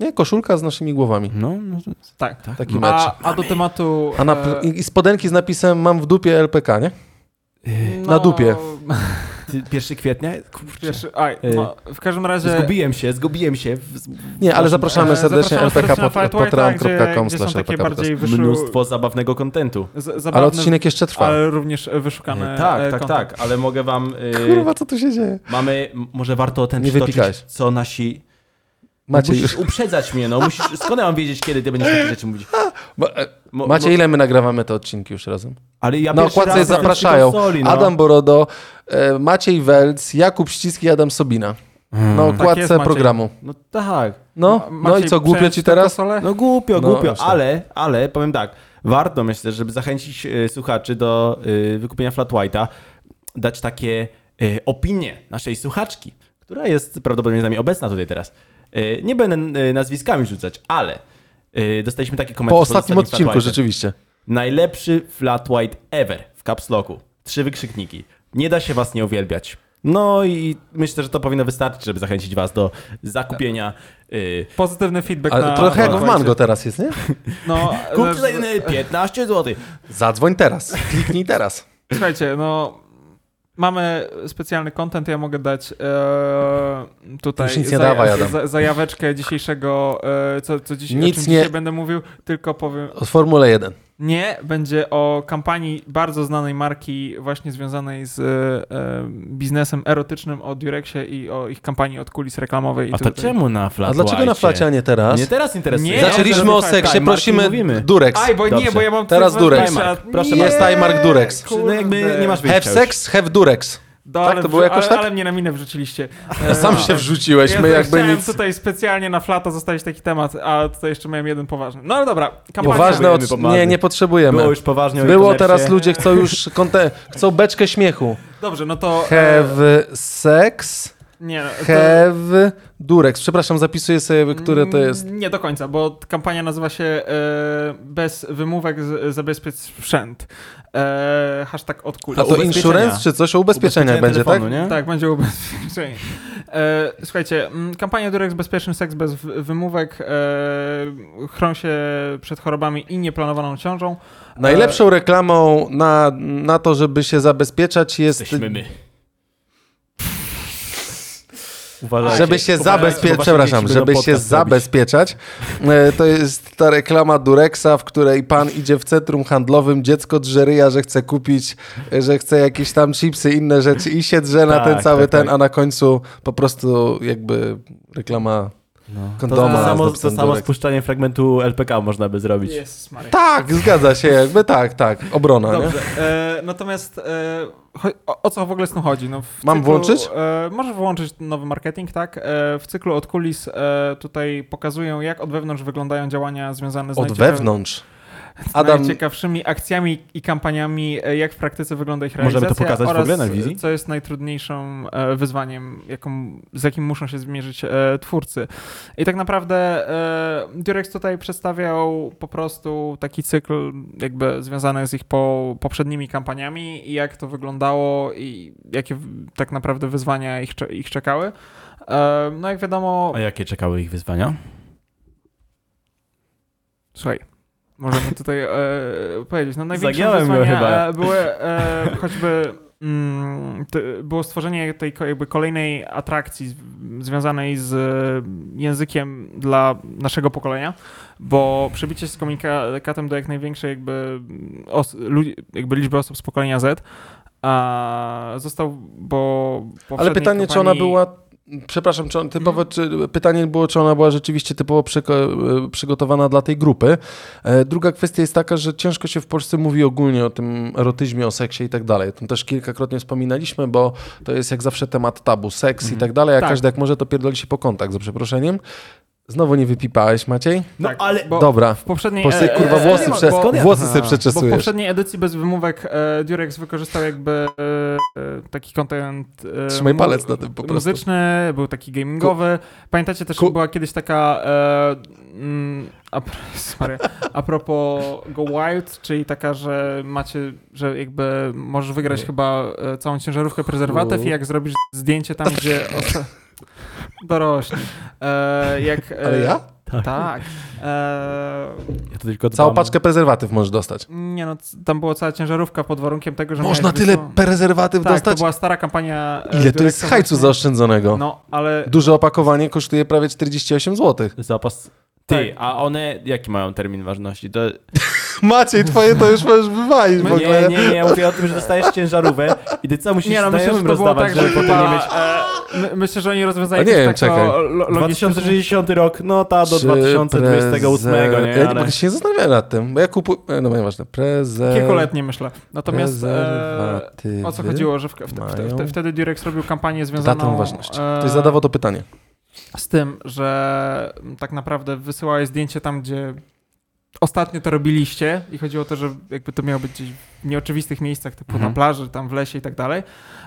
Nie, koszulka z naszymi głowami. No, no to- Tak. Taki merch. A, a do tematu... A na, e, i, I spodenki z napisem mam w dupie LPK, nie? no, na dupie. [laughs] Ty, 1 kwietnia? Kurczę. Pierwszy, aj, Y, no, w każdym razie... Zgubiłem się, zgubiłem się. W, Nie, ale zapraszamy E, serdecznie zapraszamy LPK serdecznie na pod Flightway, gdzie, patreon.com gdzie są slash takie LPK podcast. bardziej wyszu... mnóstwo zabawnego kontentu. Ale odcinek jeszcze trwa. ale również wyszukane tak, e, tak, tak, ale mogę wam... y, Kurwa, co tu się dzieje? Mamy, może warto o ten Nie przytoczyć, co nasi... Macie musisz już. uprzedzać mnie, no. Musisz, skąd ja mam wiedzieć, kiedy ty będziesz takie rzeczy mówić? E, Mo, Macie, mo- ile my nagrywamy te odcinki już razem? Ale ja Na pierwszy okładce zapraszają konsoli, no. Adam Borodo, e, Maciej Welc, Jakub Ściski i Adam Sobina. Hmm. Na Tak jest, okładce Maciej. programu. No tak. No, no i co, głupio ci teraz? No głupio, No, głupio, właśnie. ale, ale powiem tak, warto myślę, żeby zachęcić e, słuchaczy do e, wykupienia Flat White'a, dać takie e, opinie naszej słuchaczki, która jest prawdopodobnie z nami obecna tutaj teraz. E, nie będę e, nazwiskami rzucać, ale e, dostaliśmy takie komentarze. Po ostatnim ostatnim odcinku, rzeczywiście. Najlepszy Flat White ever w Caps Locku. Trzy wykrzykniki. Nie da się was nie uwielbiać. No i myślę, że to powinno wystarczyć, żeby zachęcić was do zakupienia. y, Pozytywny feedback Ale na... trochę jak w Mango teraz jest, nie? [laughs] No, za jedyne 15 zł. Zadzwoń teraz, kliknij teraz. Słuchajcie, no mamy specjalny content, ja mogę dać e, tutaj Już nic nie dawaj, Adam. za, zajaweczkę dzisiejszego, e, co, co dziś, Nic o czym nie- dzisiaj będę mówił, tylko powiem, O Formule 1. nie, będzie o kampanii bardzo znanej marki właśnie związanej z e, biznesem erotycznym o Durexie i o ich kampanii od kulis reklamowej. I A to tutaj- czemu na Flat A dlaczego na flacie, a nie teraz? Nie teraz interesuje. Nie, Zaczęliśmy o seksie, tak, prosimy mówimy. Durex. Aj, bo nie, Dobrze. bo ja mam Teraz Durex. proszę Nie. Jest Mark Durex. No jakby nie masz Have już. sex, have Durex. Do, Tak, ale to było jakoś ale, tak? Ale mnie na minę wrzuciliście. [laughs] Sam się wrzuciłeś, Ja my jakby chciałem nic... tutaj specjalnie na flata zostawić taki temat, a tutaj jeszcze miałem jeden poważny. No ale dobra, kampania... Poważne od... poważny. Nie, nie potrzebujemy. Było już poważnie Było, teraz ludzie [laughs] chcą już konte... chcą beczkę śmiechu. Dobrze, no to... e, Have sex, Nie, no, to- have Durex. Przepraszam, zapisuję sobie, które to jest. Nie do końca, bo kampania nazywa się e, Bez wymówek z, zabezpiecz sprzęt. E, hashtag od kuli. A to insurance czy coś o ubezpieczeniach Ubezpieczenie będzie, tak? telefonu, nie? Tak, będzie ubezpieczenie. E, słuchajcie, mm, kampania Durex Bezpieczny Seks bez wymówek e, chron się przed chorobami i nieplanowaną ciążą. Najlepszą reklamą na, na to, żeby się zabezpieczać jest... Jesteśmy my. Uważajcie. Żeby się zabezpieczać, przepraszam, żeby się zabezpieczać, e, to jest ta reklama Durexa, w której pan idzie w centrum handlowym, dziecko drze ryja, że chce kupić, e, że chce jakieś tam chipsy, inne rzeczy i się drze na Tak, ten cały tak, ten, tak. a na końcu po prostu jakby reklama No. To, kondoma. to, z samo, to samo spuszczanie fragmentu LPK można by zrobić. Tak, zgadza się, jakby tak, tak, obrona, nie? Dobrze. E, natomiast e, cho- o, o co w ogóle z tym chodzi? No, w Mam włączyć? E, możesz włączyć nowy marketing, tak? E, w cyklu od kulis e, tutaj pokazują, jak od wewnątrz wyglądają działania związane z Od najciekaw- wewnątrz. Adam, najciekawszymi akcjami i kampaniami, e, jak w praktyce wygląda ich Możemy to realizacja pokazać w oraz ogóle na wizji? co jest najtrudniejszym e, wyzwaniem, jaką, z jakim muszą się zmierzyć e, twórcy. I tak naprawdę Durex tutaj przedstawiał po prostu taki cykl jakby związany z ich po, poprzednimi kampaniami i jak to wyglądało i jakie w- tak naprawdę wyzwania ich, ich czekały. No jak wiadomo, A jakie czekały ich wyzwania? Słuchaj, możemy tutaj e, powiedzieć. No, największe wyzwania chyba. e, były e, choćby mm, te, było stworzenie tej jakby kolejnej atrakcji związanej z e, językiem dla naszego pokolenia, bo przebicie się z komunikatem do jak największej jakby, os, ludzi, jakby liczby osób z pokolenia Z a został, bo Ale pytanie, czy ona była. Przepraszam, czy on typowo, Mhm. czy, pytanie było, czy ona była rzeczywiście typowo e, przygotowana dla tej grupy. E, Druga kwestia jest taka, że ciężko się w Polsce mówi ogólnie o tym erotyzmie, o seksie i tak dalej. To też kilkakrotnie wspominaliśmy, bo to jest jak zawsze temat tabu, seks i Mhm. tak dalej, a Tak. każdy jak może to pierdoli się po kontakt, za przeproszeniem. Znowu nie wypipałeś, Maciej? No Tak, ale... bo Dobra. w poprzedniej... Po sobie, e, kurwa, e, włosy, prze... bo- włosy sobie. Bo w przeczesujesz. poprzedniej edycji bez wymówek e, Durex wykorzystał jakby e, e, taki content e, Trzymaj palec na tym po prostu. muzyczny, był taki gamingowy. Pamiętacie też, Ku- była kiedyś taka e, mm, a, [laughs] sorry, a propos Go Wild, czyli taka, że macie, że jakby możesz wygrać chyba e, całą ciężarówkę prezerwatyw i jak zrobisz zdjęcie tam, gdzie... [laughs] Dorośli. E, jak, e, Ale ja? Tak. Tak. Ja to tylko Całą dbam. paczkę prezerwatyw możesz dostać. nie no, tam była cała ciężarówka pod warunkiem tego, że Można tyle wysłu- prezerwatyw Tak, to dostać? była stara kampania. e, Ile to jest hajcu zaoszczędzonego? No, ale Duże opakowanie kosztuje prawie 48 zł. Zapas... Ty, Tak. a one jaki mają termin ważności? To... [laughs] Maciej, twoje to już możesz wywalić w Nie, ogóle. nie, nie, ja mówię o tym, że dostajesz ciężarówkę i ty co musisz nie no, myślę, że to było tak, że żeby potem nie mieć... e, my, myślę, że oni rozwiązali A nie wiem, takiego czekaj. lo- logistycznie. 2060 rok, no ta do 2028, prezer- nie? Ja Ale... mogę się zastanawiać nad tym, bo ja kupuję... No nieważne. Prezer... Kilkuletnie myślę. Natomiast e, o co chodziło, że w, w, w, wtedy Durex robił kampanię Datą związaną ważności. e, Ktoś zadawał to pytanie. z tym, że tak naprawdę wysyłałeś zdjęcie tam, gdzie ostatnio to robiliście i chodziło o to, że jakby to miało być gdzieś w nieoczywistych miejscach, typu Mhm. na plaży, tam w lesie i tak dalej.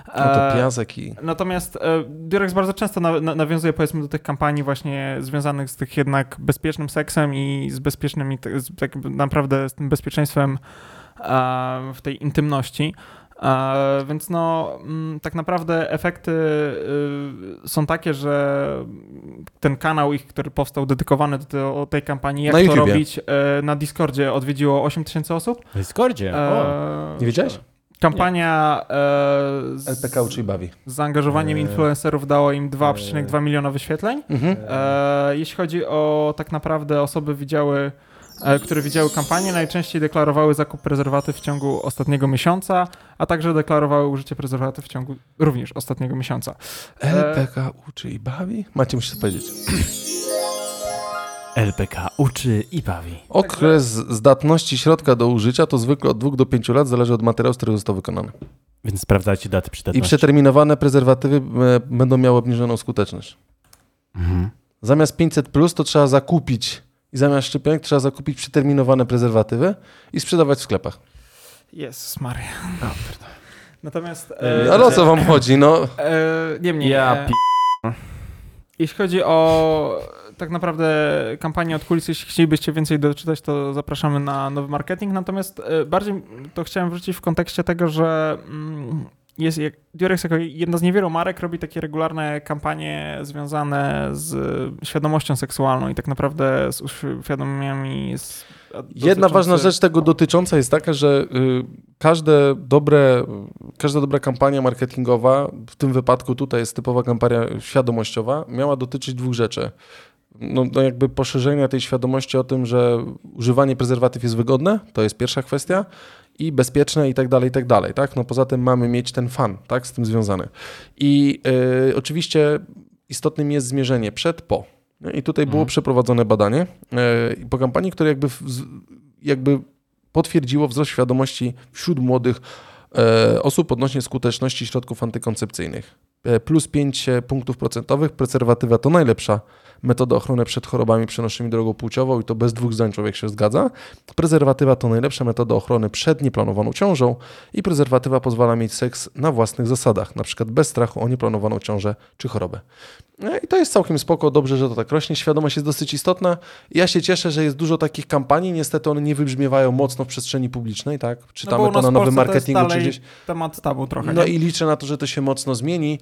No to E, piasek i... Natomiast e, Durex bardzo często na, na, nawiązuje powiedzmy do tych kampanii właśnie związanych z tych jednak bezpiecznym seksem i z bezpiecznym, i te- z, tak naprawdę z tym bezpieczeństwem e, w tej intymności. E, więc no, mm, tak naprawdę efekty y, są takie, że ten kanał ich, który powstał dedykowany do te- tej kampanii, jak Na to YouTubie. robić, e, na Discordzie odwiedziło 8 tysięcy osób. W Discordzie, o. E, Nie wiedziałeś? Kampania e, z, LPK uczy bawi. z zaangażowaniem influencerów dało im 2,2 miliona wyświetleń. Mhm. E, jeśli chodzi o tak naprawdę osoby widziały, które widziały kampanię, najczęściej deklarowały zakup prezerwatyw w ciągu ostatniego miesiąca, a także deklarowały użycie prezerwatyw w ciągu również ostatniego miesiąca. LPK uczy i bawi? Macie, musisz powiedzieć. [clears throat] LPK uczy i bawi. Okres zdatności środka do użycia to zwykle od 2 do 5 lat, zależy od materiału, z którego został wykonany. Więc sprawdzajcie daty I przydatności. przeterminowane prezerwatywy e, będą miały obniżoną skuteczność. Mhm. Zamiast 500 plus to trzeba zakupić i zamiast szczepionek trzeba zakupić przeterminowane prezerwatywy i sprzedawać w sklepach. Jezus Maria. Natomiast... E, Ale o co wam chodzi? No, E, niemniej, Ja e, pi... jeśli chodzi o tak naprawdę kampanię od kulis, jeśli chcielibyście więcej doczytać, to zapraszamy na nowy marketing. Natomiast e, bardziej to chciałem wrzucić w kontekście tego, że mm, jest jak, Durex jako jedna z niewielu marek robi takie regularne kampanie związane z świadomością seksualną i tak naprawdę z uświadomieniami. Z, Jedna ważna rzecz tego dotycząca jest taka, że y, każde dobre, każda dobra kampania marketingowa, w tym wypadku tutaj jest typowa kampania świadomościowa, miała dotyczyć dwóch rzeczy. No, no jakby poszerzenia tej świadomości o tym, że używanie prezerwatyw jest wygodne, to jest pierwsza kwestia, i bezpieczne i tak dalej, i tak dalej, tak? No poza tym mamy mieć ten fan, tak, z tym związany. I y, oczywiście istotnym jest zmierzenie przed, po. No I tutaj było Mhm. przeprowadzone badanie y, po kampanii, które jakby, jakby potwierdziło wzrost świadomości wśród młodych e, osób odnośnie skuteczności środków antykoncepcyjnych. Plus 5 punktów procentowych. Prezerwatywa to najlepsza metoda ochrony przed chorobami przenoszonymi drogą płciową i to bez dwóch zdań człowiek się zgadza. Prezerwatywa to najlepsza metoda ochrony przed nieplanowaną ciążą i prezerwatywa pozwala mieć seks na własnych zasadach, na przykład bez strachu o nieplanowaną ciążę czy chorobę. E, I to jest całkiem spoko, dobrze, że to tak rośnie. Świadomość jest dosyć istotna. Ja się cieszę, że jest dużo takich kampanii. Niestety one nie wybrzmiewają mocno w przestrzeni publicznej, tak? Czytamy No to nas na nowym marketingu czy gdzieś. Temat tabu trochę. No nie? i liczę na to, że to się mocno zmieni.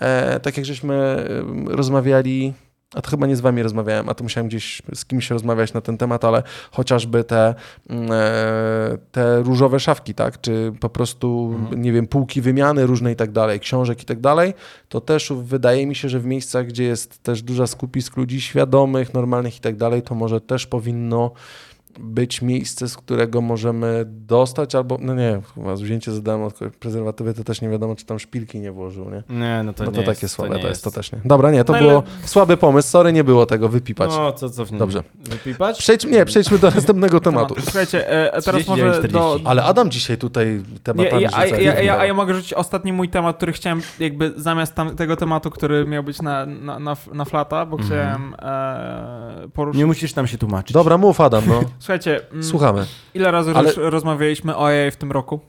E, tak jak żeśmy rozmawiali a to chyba nie z wami rozmawiałem, a to musiałem gdzieś z kimś rozmawiać na ten temat, ale chociażby te, mm, e, te różowe szafki, tak, czy po prostu, Mhm. nie wiem, półki wymiany różne i tak dalej, książek i tak dalej, to też wydaje mi się, że w miejscach, gdzie jest też duża skupisk ludzi świadomych, normalnych i tak dalej, to może też powinno być miejsce, z którego możemy dostać, albo, no nie, chyba wzięcie za darmo od prezerwatywy, to też nie wiadomo, czy tam szpilki nie włożył, nie? Nie, no to no nie to jest, takie słabe nie to jest, to też nie. Dobra, nie, to No było ale- słaby pomysł, sorry, nie było tego, wypipać. No, co, co w nim? Dobrze. Wypipać? Przejdźmy, nie, przejdźmy do następnego tematu. Słuchajcie, e, teraz 39, może do... 40. Ale Adam dzisiaj tutaj Ja, tematami ja, a, rzuca. ja, ja, a ja mogę rzucić ostatni mój temat, który chciałem jakby zamiast tam, tego tematu, który miał być na, na, na, na flata, bo Mhm. chciałem e, poruszyć... Nie musisz nam się tłumaczyć. Dobra, mów Adam, no. [laughs] Słuchajcie, mm, Słuchamy. ile razy Ale- roz, rozmawialiśmy o AI w tym roku?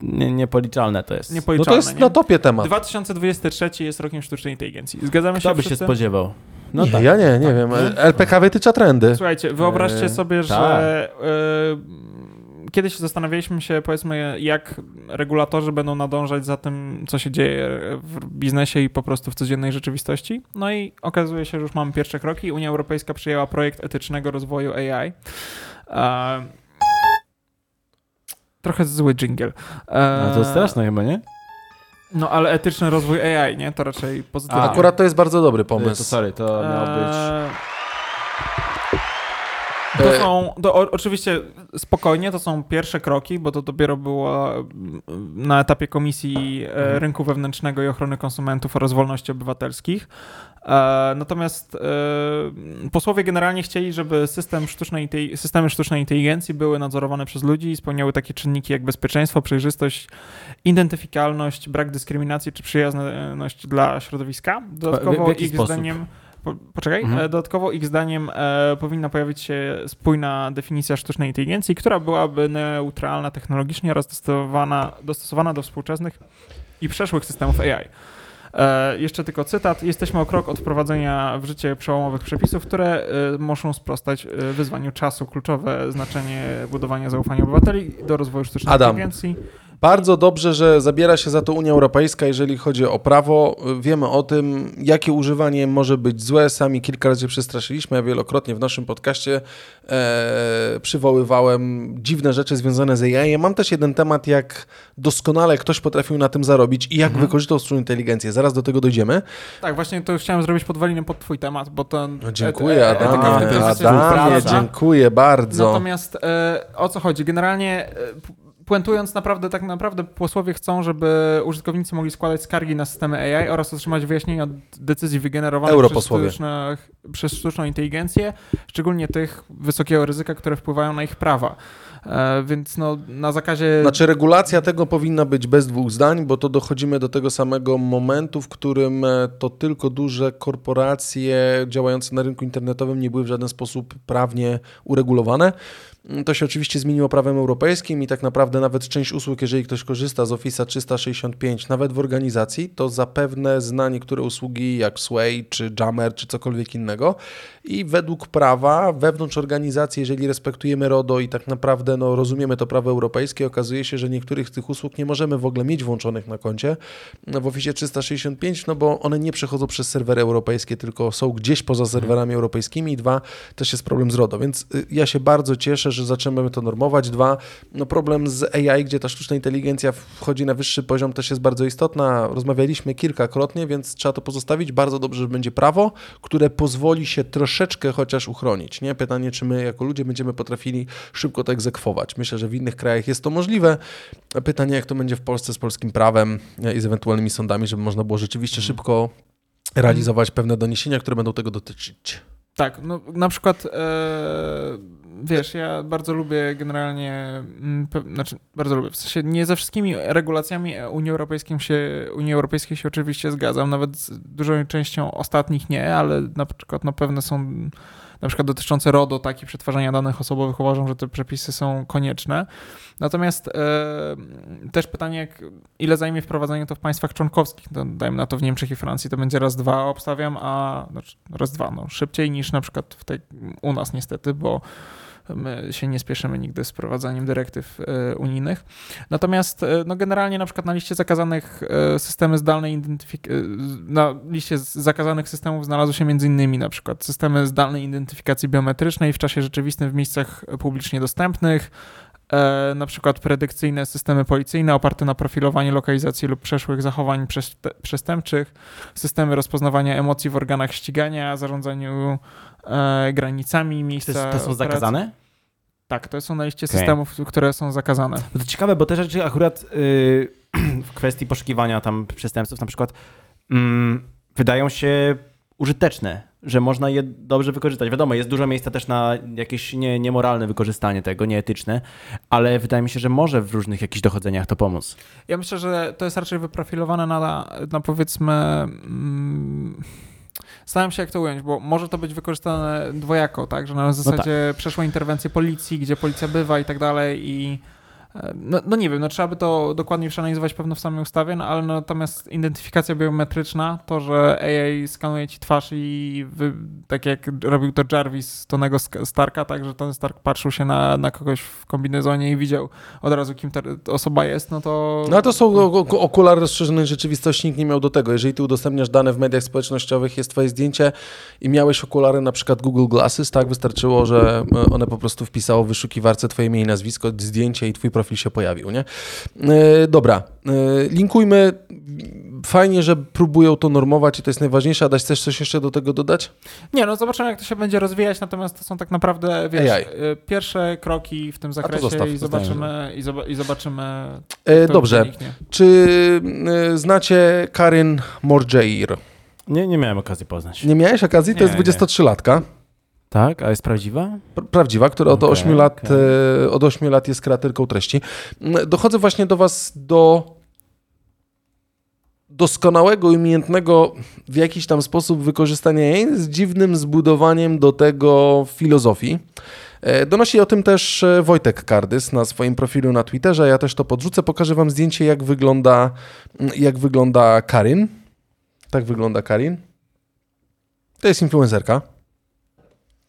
Nie, niepoliczalne to jest. No Niepoliczalne, to jest nie? na topie temat. 2023 jest rokiem sztucznej inteligencji. Zgadzamy się Kto by się wszyscy? spodziewał? No nie, tak. ja nie, nie wiem. LPK wytycza trendy. Słuchajcie, wyobraźcie Eee, sobie, tak. że e, kiedyś zastanawialiśmy się, powiedzmy, jak regulatorzy będą nadążać za tym, co się dzieje w biznesie i po prostu w codziennej rzeczywistości. No i okazuje się, że już mamy pierwsze kroki. Unia Europejska przyjęła projekt etycznego rozwoju AI. E, trochę zły jingle. E, No to straszne chyba, nie? No ale etyczny rozwój AI, nie? To raczej pozytywnie. A akurat to jest bardzo dobry To pomysł. sorry, to miał być... To E, są, to o, oczywiście spokojnie, to są pierwsze kroki, bo to dopiero było mm, na etapie Komisji e, Mhm. Rynku Wewnętrznego i Ochrony Konsumentów oraz Wolności Obywatelskich. E, Natomiast posłowie generalnie chcieli, żeby system sztucznej, systemy sztucznej inteligencji były nadzorowane przez ludzi i spełniały takie czynniki jak bezpieczeństwo, przejrzystość, identyfikalność, brak dyskryminacji czy przyjazność dla środowiska. Dodatkowo w jaki ich sposób? zdaniem po, poczekaj. Mhm. E, Dodatkowo ich zdaniem e, powinna pojawić się spójna definicja sztucznej inteligencji, która byłaby neutralna technologicznie oraz dostosowana, dostosowana do współczesnych i przeszłych systemów AI. E, jeszcze tylko cytat. Jesteśmy o krok od wprowadzenia w życie przełomowych przepisów, które e, muszą sprostać e, wyzwaniu czasu. Kluczowe znaczenie budowania zaufania obywateli do rozwoju sztucznej Adam. inteligencji. Bardzo dobrze, że zabiera się za to Unia Europejska, jeżeli chodzi o prawo. Wiemy o tym, jakie używanie może być złe. Sami kilka razy przestraszyliśmy. Ja wielokrotnie w naszym podcaście e, przywoływałem dziwne rzeczy związane z AI. Mam też jeden temat, jak doskonale ktoś potrafił na tym zarobić i jak Mhm. wykorzystał sztuczną inteligencję. Zaraz do tego dojdziemy. Tak, właśnie to chciałem zrobić podwalinę pod twój temat, bo to... No, dziękuję, e- e- etyka w Adamie. Adamie, dziękuję bardzo. Natomiast e, o co chodzi? Generalnie e, puentując naprawdę, tak naprawdę posłowie chcą, żeby użytkownicy mogli składać skargi na systemy AI oraz otrzymać wyjaśnienia od decyzji wygenerowanych przez, przez sztuczną inteligencję, szczególnie tych wysokiego ryzyka, które wpływają na ich prawa. E, więc no, na zakazie... Znaczy regulacja tego powinna być bez dwóch zdań, bo to dochodzimy do tego samego momentu, w którym e, to tylko duże korporacje działające na rynku internetowym nie były w żaden sposób prawnie uregulowane. To się oczywiście zmieniło prawem europejskim i tak naprawdę nawet część usług, jeżeli ktoś korzysta z Office 365, nawet w organizacji, to zapewne zna niektóre usługi jak Sway, czy Jammer, czy cokolwiek innego. I według prawa wewnątrz organizacji, jeżeli respektujemy RODO i tak naprawdę no, rozumiemy to prawo europejskie, okazuje się, że niektórych z tych usług nie możemy w ogóle mieć włączonych na koncie no, w Office 365, no bo one nie przechodzą przez serwery europejskie, tylko są gdzieś poza serwerami europejskimi i dwa, też jest problem z RODO, więc y, ja się bardzo cieszę, że zaczynamy to normować. Dwa, no problem z AI, gdzie ta sztuczna inteligencja wchodzi na wyższy poziom, też jest bardzo istotna. Rozmawialiśmy kilkakrotnie, więc trzeba to pozostawić. Bardzo dobrze, że będzie prawo, które pozwoli się troszeczkę chociaż uchronić. Nie? Pytanie, czy my jako ludzie będziemy potrafili szybko to egzekwować. Myślę, że w innych krajach jest to możliwe. Pytanie, jak to będzie w Polsce z polskim prawem i z ewentualnymi sądami, żeby można było rzeczywiście szybko realizować pewne doniesienia, które będą tego dotyczyć. Tak, no na przykład e, wiesz, ja bardzo lubię generalnie, mm, znaczy bardzo lubię, w sensie nie ze wszystkimi regulacjami Unii Europejskiej się, Unii Europejskiej się oczywiście zgadzam, nawet z dużą częścią ostatnich nie, ale na przykład no, pewne są na przykład dotyczące RODO, tak i przetwarzania danych osobowych, uważam, że te przepisy są konieczne. Natomiast e, też pytanie, jak, ile zajmie wprowadzenie to w państwach członkowskich, to dajmy na to w Niemczech i Francji, to będzie raz, dwa obstawiam, a znaczy raz, dwa, no szybciej niż na przykład w tej, u nas niestety, bo My się nie spieszymy nigdy z wprowadzaniem dyrektyw e, unijnych. Natomiast e, no generalnie na przykład na liście zakazanych e, systemy zdalnej identyfikacji, na liście zakazanych systemów znalazły się innymi na przykład systemy zdalnej identyfikacji biometrycznej w czasie rzeczywistym w miejscach publicznie dostępnych, e, na przykład predykcyjne systemy policyjne oparte na profilowaniu lokalizacji lub przeszłych zachowań przestępczych, systemy rozpoznawania emocji w organach ścigania, zarządzaniu e, granicami To, miejsca jest, to są operacji. zakazane? Tak, to są na liście Okej. systemów, które są zakazane. No to ciekawe, bo te rzeczy akurat yy, [clears throat] w kwestii poszukiwania tam przestępców na przykład mm, wydają się użyteczne, że można je dobrze wykorzystać. Wiadomo, jest dużo miejsca też na jakieś nie, niemoralne wykorzystanie tego, nieetyczne, ale wydaje mi się, że może w różnych jakichś dochodzeniach to pomóc. Ja myślę, że to jest raczej wyprofilowane na, na powiedzmy. Mm, Zastanawiam się, jak to ująć, bo może to być wykorzystane dwojako, tak? Że na zasadzie przeszłe interwencje policji, gdzie policja bywa i tak dalej i no, no nie wiem, no trzeba by to dokładnie przeanalizować pewno w samej ustawie, no ale natomiast identyfikacja biometryczna, to, że AI skanuje ci twarz i wy, tak jak robił to Jarvis Tonego Starka, tak, że Tony Stark patrzył się na, na kogoś w kombinezonie i widział od razu, kim ta osoba jest, no to... No to są okulary rozszerzonej rzeczywistości, nikt nie miał do tego. Jeżeli ty udostępniasz dane w mediach społecznościowych, jest twoje zdjęcie i miałeś okulary na przykład Google Glasses, tak, wystarczyło, że e, one po prostu wpisało w wyszukiwarce twoje imię i nazwisko, zdjęcie i twój profil się pojawił, nie? E, dobra, e, linkujmy. Fajnie, że próbują to normować i to jest najważniejsze. Adaś, chcesz coś jeszcze do tego dodać? Nie, no zobaczymy, jak to się będzie rozwijać, natomiast to są tak naprawdę, wiesz, AI. y, pierwsze kroki w tym zakresie zostaw, i zobaczymy, i, zoba- i zobaczymy. E, dobrze. wyniknie. Czy e, znacie Karin Morjair? Nie, nie miałem okazji poznać. Nie miałeś okazji? To Nie, jest nie. 23-latka. Tak? A jest prawdziwa? Pr- Prawdziwa, która od, Okej, 8 lat, okej. e, od 8 lat jest kreatyrką treści. Mm, Dochodzę właśnie do Was do doskonałego i umiejętnego w jakiś tam sposób wykorzystania jej z dziwnym zbudowaniem do tego filozofii. E, Donosi o tym też e, Wojtek Kardys na swoim profilu na Twitterze. Ja też to podrzucę. Pokażę Wam zdjęcie, jak wygląda, mm, jak wygląda Karin. Tak wygląda Karin. To jest influencerka.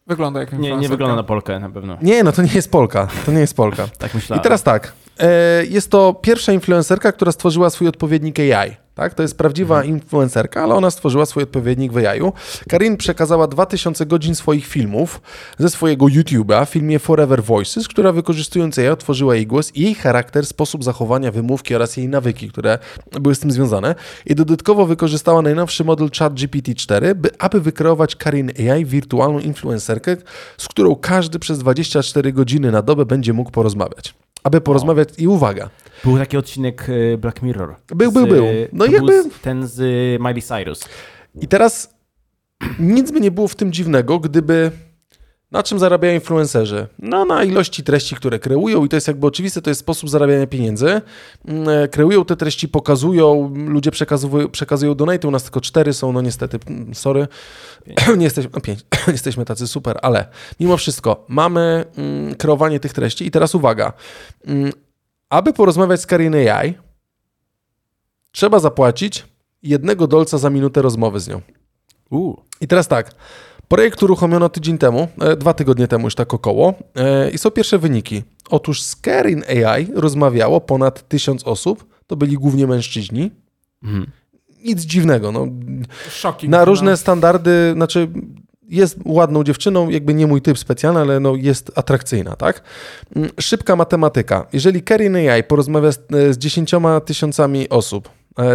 Wygląda jak Nie, nie wygląda na Polkę na pewno. Nie, no to nie jest Polka. To nie jest Polka. [laughs] Tak myślałem. I teraz tak. E, jest to pierwsza influencerka, która stworzyła swój odpowiednik AI. Tak? To jest prawdziwa influencerka, ale ona stworzyła swój odpowiednik w AI. Karin przekazała 2000 godzin swoich filmów ze swojego YouTube'a w filmie Forever Voices, która wykorzystując AI otworzyła jej głos i jej charakter, sposób zachowania, wymówki oraz jej nawyki, które były z tym związane. I dodatkowo wykorzystała najnowszy model ChatGPT-4, by, aby wykreować Karin AI, wirtualną influencerkę, z którą każdy przez 24 godziny na dobę będzie mógł porozmawiać. Aby porozmawiać i uwaga, Był taki odcinek e, Black Mirror. Był, Z, był, był. e, No to jakby- był z- ten z Miley Cyrus. I teraz nic by nie było w tym dziwnego, gdyby. Na czym zarabiają influencerzy? No, na ilości treści, które kreują, i to jest jakby oczywiste, to jest sposób zarabiania pieniędzy. Mm, e, Kreują te treści, pokazują, ludzie przekazują, przekazują donate, u nas tylko cztery są, no niestety, mm, sorry, [clears throat] nie jesteśmy, no pięć, [clears throat] jesteśmy tacy super, ale mimo wszystko mamy mm, kreowanie tych treści i teraz uwaga, mm, aby porozmawiać z Karin AI, trzeba zapłacić jednego dolca za minutę rozmowy z nią. Uh. I teraz tak. Projekt uruchomiono tydzień temu, e, dwa tygodnie temu już tak około e, i są pierwsze wyniki. Otóż z Kerin AI rozmawiało ponad tysiąc osób, to byli głównie mężczyźni. Mhm. Nic dziwnego, no. Shocking. Na różne no. standardy, znaczy jest ładną dziewczyną, jakby nie mój typ specjalny, ale no jest atrakcyjna, tak? Mm, Szybka matematyka. Jeżeli Kerin AI porozmawia z, e, z 10 tysiącami osób,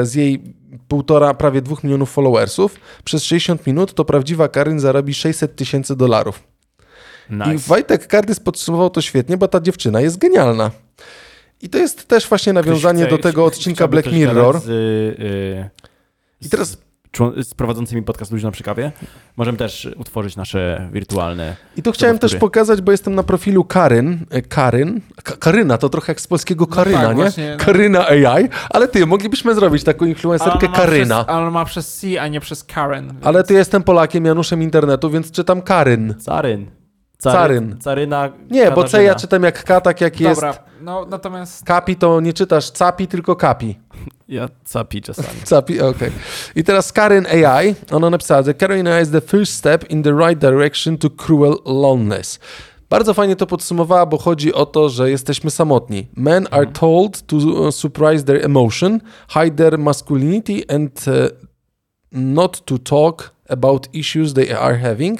z jej półtora, prawie dwóch milionów followersów, przez 60 minut, to prawdziwa Karin zarobi 600 tysięcy dolarów. I Nice. Wojtek Kardys podsumował to świetnie, bo ta dziewczyna jest genialna. I to jest też właśnie nawiązanie Ktoś do tego chce- odcinka Black Mirror. Z, y, I teraz z, prowadzącymi podcast Luźno przy kawie. Możemy też utworzyć nasze wirtualne... I to chciałem też pokazać, bo jestem na profilu Karyn. e, Karyn. Ka- Karyna, to trochę jak z polskiego Karyna, tak, nie? właśnie, no. Karyna AI. Ale ty, moglibyśmy zrobić taką Ale influencerkę ma Karyna. Przez, ale ma przez C, a nie przez Karen. Więc... Ale ty jestem Polakiem, Januszem internetu, więc czytam Karyn. Caryn. Caryn. Caryna. Nie, bo C ja czytam jak K, tak jak jest. Dobra, no natomiast Kapi to nie czytasz capi, tylko kapi. Ja capi czasami. [laughs] Capi, okej. I teraz Karen AI, ona napisała, że Karen AI is the first step in the right direction to cruel loneliness. Bardzo fajnie to podsumowała, bo chodzi o to, że jesteśmy samotni. Men are told to uh, surprise their emotion, hide their masculinity and uh, not to talk about issues they are having.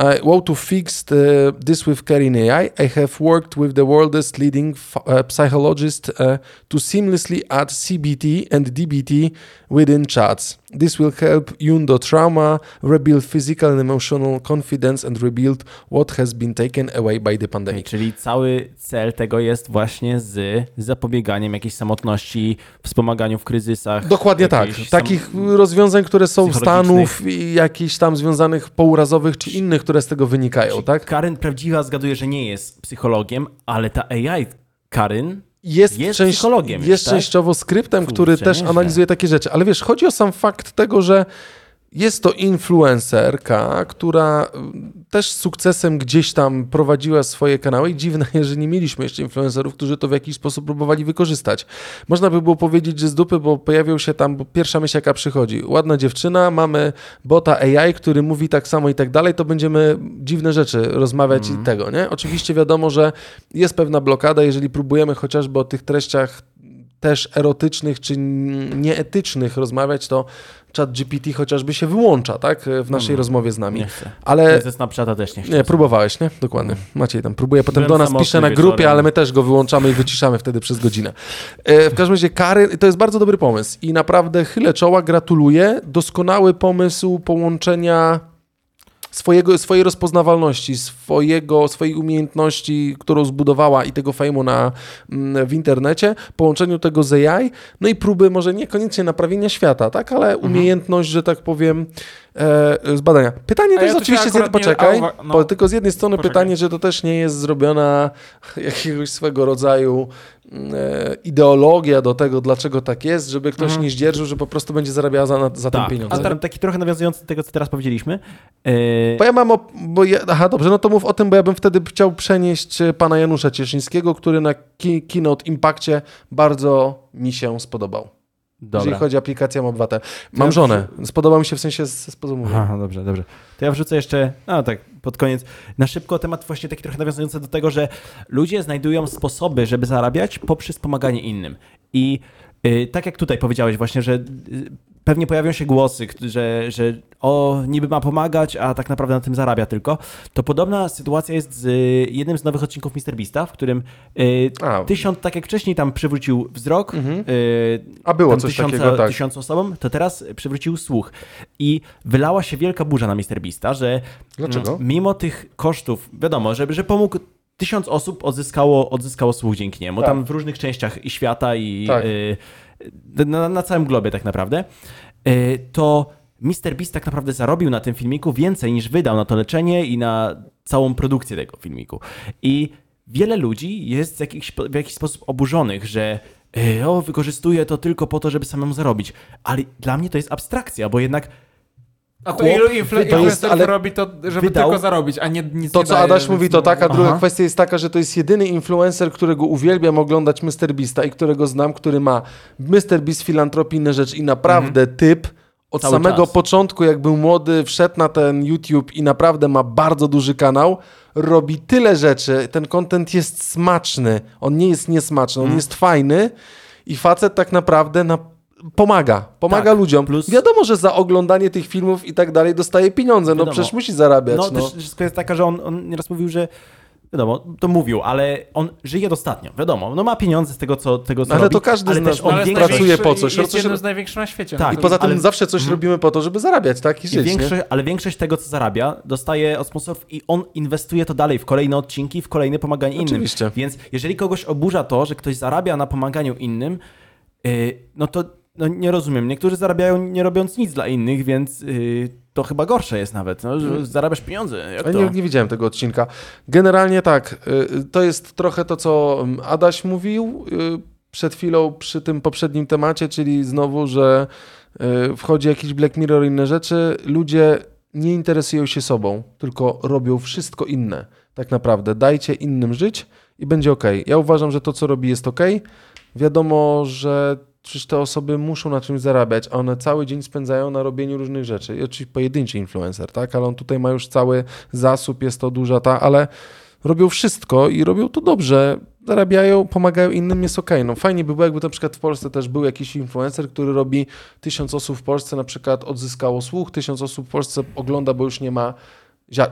I want to fix the, this with Karin AI. I have worked with the world's leading uh, psychologist uh, to seamlessly add CBT and DBT within chats. This will help undo trauma, rebuild physical and emotional confidence, and rebuild what has been taken away by the pandemic. Czyli cały cel tego jest właśnie z zapobieganiem jakiejś samotności, wspomaganiu w kryzysach. Dokładnie tak. Takich rozwiązań, które są stanów i jakichś tam związanych pourazowych czy innych, które z tego wynikają, tak? Karen prawdziwa zgaduje, że nie jest psychologiem, ale ta AI Karen jest, Jest część, psychologiem jest tak? częściowo skryptem, Kurczę, który też analizuje takie rzeczy. Ale wiesz, chodzi o sam fakt tego, że jest to influencerka, która y, też z sukcesem gdzieś tam prowadziła swoje kanały i dziwne, [laughs] że nie mieliśmy jeszcze influencerów, którzy to w jakiś sposób próbowali wykorzystać. Można by było powiedzieć, że z dupy, bo pojawił się tam, bo pierwsza myśl jaka przychodzi. Ładna dziewczyna, mamy bota AI, który mówi tak samo i tak dalej, to będziemy dziwne rzeczy rozmawiać i tego, nie? Oczywiście wiadomo, że jest pewna blokada, jeżeli próbujemy chociażby o tych treściach też erotycznych czy nieetycznych rozmawiać, to chat GPT chociażby się wyłącza, tak? W naszej rozmowie z nami. nie chce. Ale Ze Snapchata też nie chce. nie, próbowałeś, nie? Dokładnie. Maciej tam próbuje, potem Byłem do nas pisze na wieczorem. grupie, ale my też go wyłączamy i wyciszamy wtedy przez godzinę. E, w każdym razie kary, to jest bardzo dobry pomysł i naprawdę chylę czoła, gratuluję. Doskonały pomysł połączenia swojego, swojej rozpoznawalności, swojego, swojej umiejętności, którą zbudowała i tego fejmu na, mm, w internecie, połączeniu tego z AI, no i próby może niekoniecznie naprawienia świata, tak, ale Mhm. umiejętność, że tak powiem, e, zbadania. Pytanie A też ja oczywiście, z jednej, nie- poczekaj, a no. bo tylko z jednej strony Poczekaj. pytanie, że to też nie jest zrobiona [laughs] jakiegoś swego rodzaju mm, e, ideologia do tego, dlaczego tak jest, żeby ktoś Mhm. nie zdzierżył, że po prostu będzie zarabiała za, za ten Tak, pieniądze. a teraz taki trochę nawiązujący do tego, co teraz powiedzieliśmy. Yy, Bo ja mam. Op- bo ja, aha, dobrze, no to mów o tym, bo ja bym wtedy chciał przenieść e, pana Janusza Cieszyńskiego, który na ki- Keynote Impakcie bardzo mi się spodobał. Dobra. Jeżeli chodzi o aplikację Mam Obywatel. Mam żonę. Spodobał mi się w sensie z, z sposobu mówienia. Aha, dobrze, dobrze. To ja wrzucę jeszcze, no tak, pod koniec, na szybko temat właśnie taki trochę nawiązujący do tego, że ludzie znajdują sposoby, żeby zarabiać poprzez pomaganie innym. I y, tak jak tutaj powiedziałeś właśnie, że y, pewnie pojawią się głosy, że, że o, niby ma pomagać, a tak naprawdę na tym zarabia tylko, to podobna sytuacja jest z y, jednym z nowych odcinków MrBeasta, w którym y, A. tysiąc, tak jak wcześniej tam przywrócił wzrok, Mhm. y, A było coś tysiąca, takiego, tak. tysiąc osobom, to teraz przywrócił słuch. I wylała się wielka burza na MrBeasta, że Dlaczego? mimo tych kosztów, wiadomo, że, że pomógł tysiąc osób odzyskało, odzyskało słuch dzięki niemu, Tak. tam w różnych częściach i świata i Tak. y, na, na całym globie tak naprawdę, y, to MrBeast tak naprawdę zarobił na tym filmiku więcej niż wydał na to leczenie i na całą produkcję tego filmiku. I wiele ludzi jest w jakiś, w jakiś sposób oburzonych, że y, o, wykorzystuje to tylko po to, żeby samemu zarobić. Ale dla mnie to jest abstrakcja, bo jednak A to ilu influencerów ale robi to, żeby wydał- tylko zarobić, a nie nic To, nie co daje, Adaś mówi, to no- tak, a druga Aha. kwestia jest taka, że to jest jedyny influencer, którego uwielbiam oglądać MrBeasta i którego znam, który ma MrBeast, filantropii, inne rzeczy i naprawdę typ od Cały samego czas. początku, jak był młody, wszedł na ten YouTube i naprawdę ma bardzo duży kanał, robi tyle rzeczy, ten content jest smaczny, on nie jest niesmaczny, on jest fajny i facet tak naprawdę na pomaga, pomaga Tak, ludziom. plus- Wiadomo, że za oglądanie tych filmów i tak dalej dostaje pieniądze, no Wiadomo. przecież musi zarabiać. No, No, też kwestia taka, że on, on nieraz mówił, że wiadomo, to mówił, ale on żyje dostatnio, wiadomo, no ma pieniądze z tego, co, tego, co Ale robi, to każdy ale z nas on ale jest większość, pracuje po coś. Jest jednym z największych na świecie. Tak, I No poza tym ale- zawsze coś robimy po to, żeby zarabiać, tak? I i żyć, nie? większość, ale większość tego, co zarabia, dostaje od sponsorów i on inwestuje to dalej w kolejne odcinki, w kolejne pomaganie innym. Oczywiście. Więc jeżeli kogoś oburza to, że ktoś zarabia na pomaganiu innym, yy, no to no nie rozumiem. Niektórzy zarabiają nie robiąc nic dla innych, więc yy, to chyba gorsze jest nawet. No, że zarabiasz pieniądze. Jak nie, nie widziałem tego odcinka. Generalnie tak, y, to jest trochę to, co mm, Adaś mówił y, przed chwilą przy tym poprzednim temacie, czyli znowu, że y, wchodzi jakiś Black Mirror inne rzeczy. Ludzie nie interesują się sobą, tylko robią wszystko inne. Tak naprawdę. Dajcie innym żyć i będzie ok. Ja uważam, że to, co robi, jest ok. Wiadomo, że przecież te osoby muszą na czymś zarabiać, a one cały dzień spędzają na robieniu różnych rzeczy. I oczywiście pojedynczy influencer, tak? Ale on tutaj ma już cały zasób, jest to duża ta, ale robią wszystko i robią to dobrze. Zarabiają, pomagają innym, jest okej. No fajnie by było, jakby na przykład w Polsce też był jakiś influencer, który robi tysiąc osób w Polsce na przykład odzyskało słuch, tysiąc osób w Polsce ogląda, bo już nie ma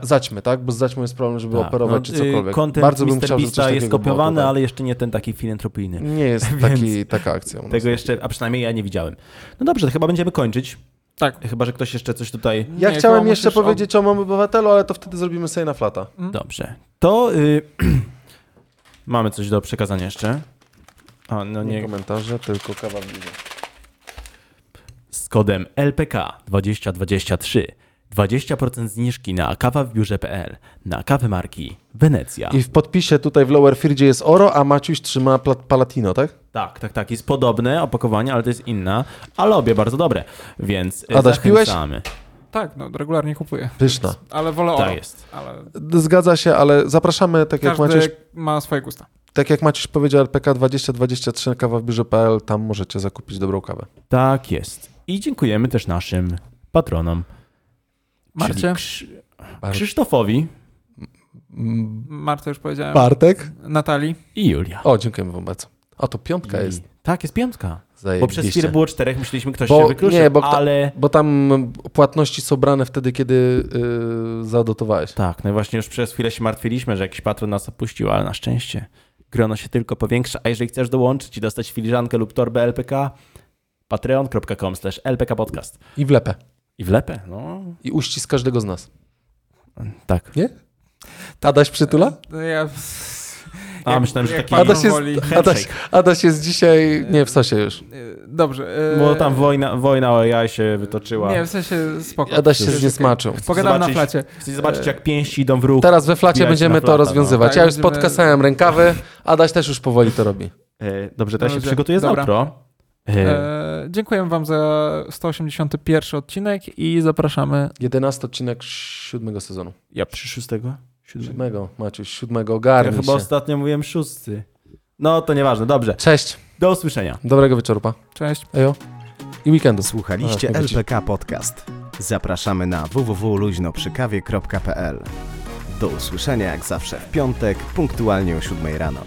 zaćmy, tak? Bo z zaćmą jest problem, żeby Tak, operować no, czy cokolwiek. Content Bardzo bym Mr. chciał, żeby coś jest kopiowany, ale jeszcze nie ten taki filantropijny. Nie jest [laughs] taki, taka akcja. Tego jeszcze, a przynajmniej ja nie widziałem. No dobrze, to chyba będziemy kończyć. Tak. Chyba, że ktoś jeszcze coś tutaj... Ja Nie, chciałem jeszcze powiedzieć o Mam Obywatelu, ale to wtedy zrobimy sobie na flata. Dobrze. To y... [clears throat] mamy coś do przekazania jeszcze. A, no Nie nie. komentarze, tylko kawa w. Z kodem LPK 2023 20% zniżki na kawa w biurze.pl na kawę marki Wenecja. I w podpisie tutaj w Lower Firdzie jest Oro, a Maciuś trzyma Palatino, tak? Tak, tak, tak. Jest podobne opakowanie, ale to jest inna, ale obie bardzo dobre, więc Adaś, piłeś? zachęcamy. Tak, no regularnie kupuję. Pyszna. Ale wolę Tak oro. jest. Ale Zgadza się, ale zapraszamy, tak jak, każdy Maciuś, ma swoje gusta. tak jak Maciuś powiedział, LPK 2023 kawa w biurze.pl, tam możecie zakupić dobrą kawę. Tak jest. I dziękujemy też naszym patronom. Marcie? Czyli Krz... Bar- Krzysztofowi Marta już powiedziałem. Bartek? Natalii. i Julia. O, dziękujemy wam bardzo. A to piątka I... jest. Tak, jest piątka. Bo Zajebiście. przez chwilę było czterech, myśleliśmy, ktoś Bo- się wykluczył, nie, bo ale... Bo tam płatności są brane wtedy, kiedy yy, zadotowałeś. Tak, no i właśnie już przez chwilę się martwiliśmy, że jakiś patron nas opuścił, ale na szczęście grono się tylko powiększa. A jeżeli chcesz dołączyć i dostać filiżankę lub torbę LPK, patreon.com slash lpkpodcast. I wlepę. I wlepę, no I uścisk każdego z nas. tak. Adaś przytula? No Ja... A, jak- myślałem, że taki- Adaś jest. Adaś, Adaś jest dzisiaj... Nie, w sosie już. Y, Dobrze. y, Bo tam wojna, wojna o jaj się wytoczyła. Nie, w sensie spoko. Adaś się zniesmaczył. okej. Pogadamy na flacie. Chcecie zobaczyć, jak pięści idą w ruch. Teraz we flacie będziemy na to flata, rozwiązywać. no. Ja już Tak, będziemy- podkasałem rękawy, Adaś też już powoli to robi. E, Dobrze, to ja się Dobrze, przygotuję dobra. outro. E, E, dziękuję wam za 181 odcinek i zapraszamy 11 odcinek siódmego sezonu. Ja przy szóstego? Siódmego. Siódmego, Maciuś, siódmego, Ja ogarnij chyba się. ostatnio mówiłem szósty. No to nieważne, dobrze. Cześć, Do usłyszenia. dobrego wieczoru, pa. Cześć. Ejo. I weekendu. Słuchaliście A. LPK Podcast. Zapraszamy na www.luźnoprzykawie.pl. Do usłyszenia jak zawsze w piątek, punktualnie o 7 rano.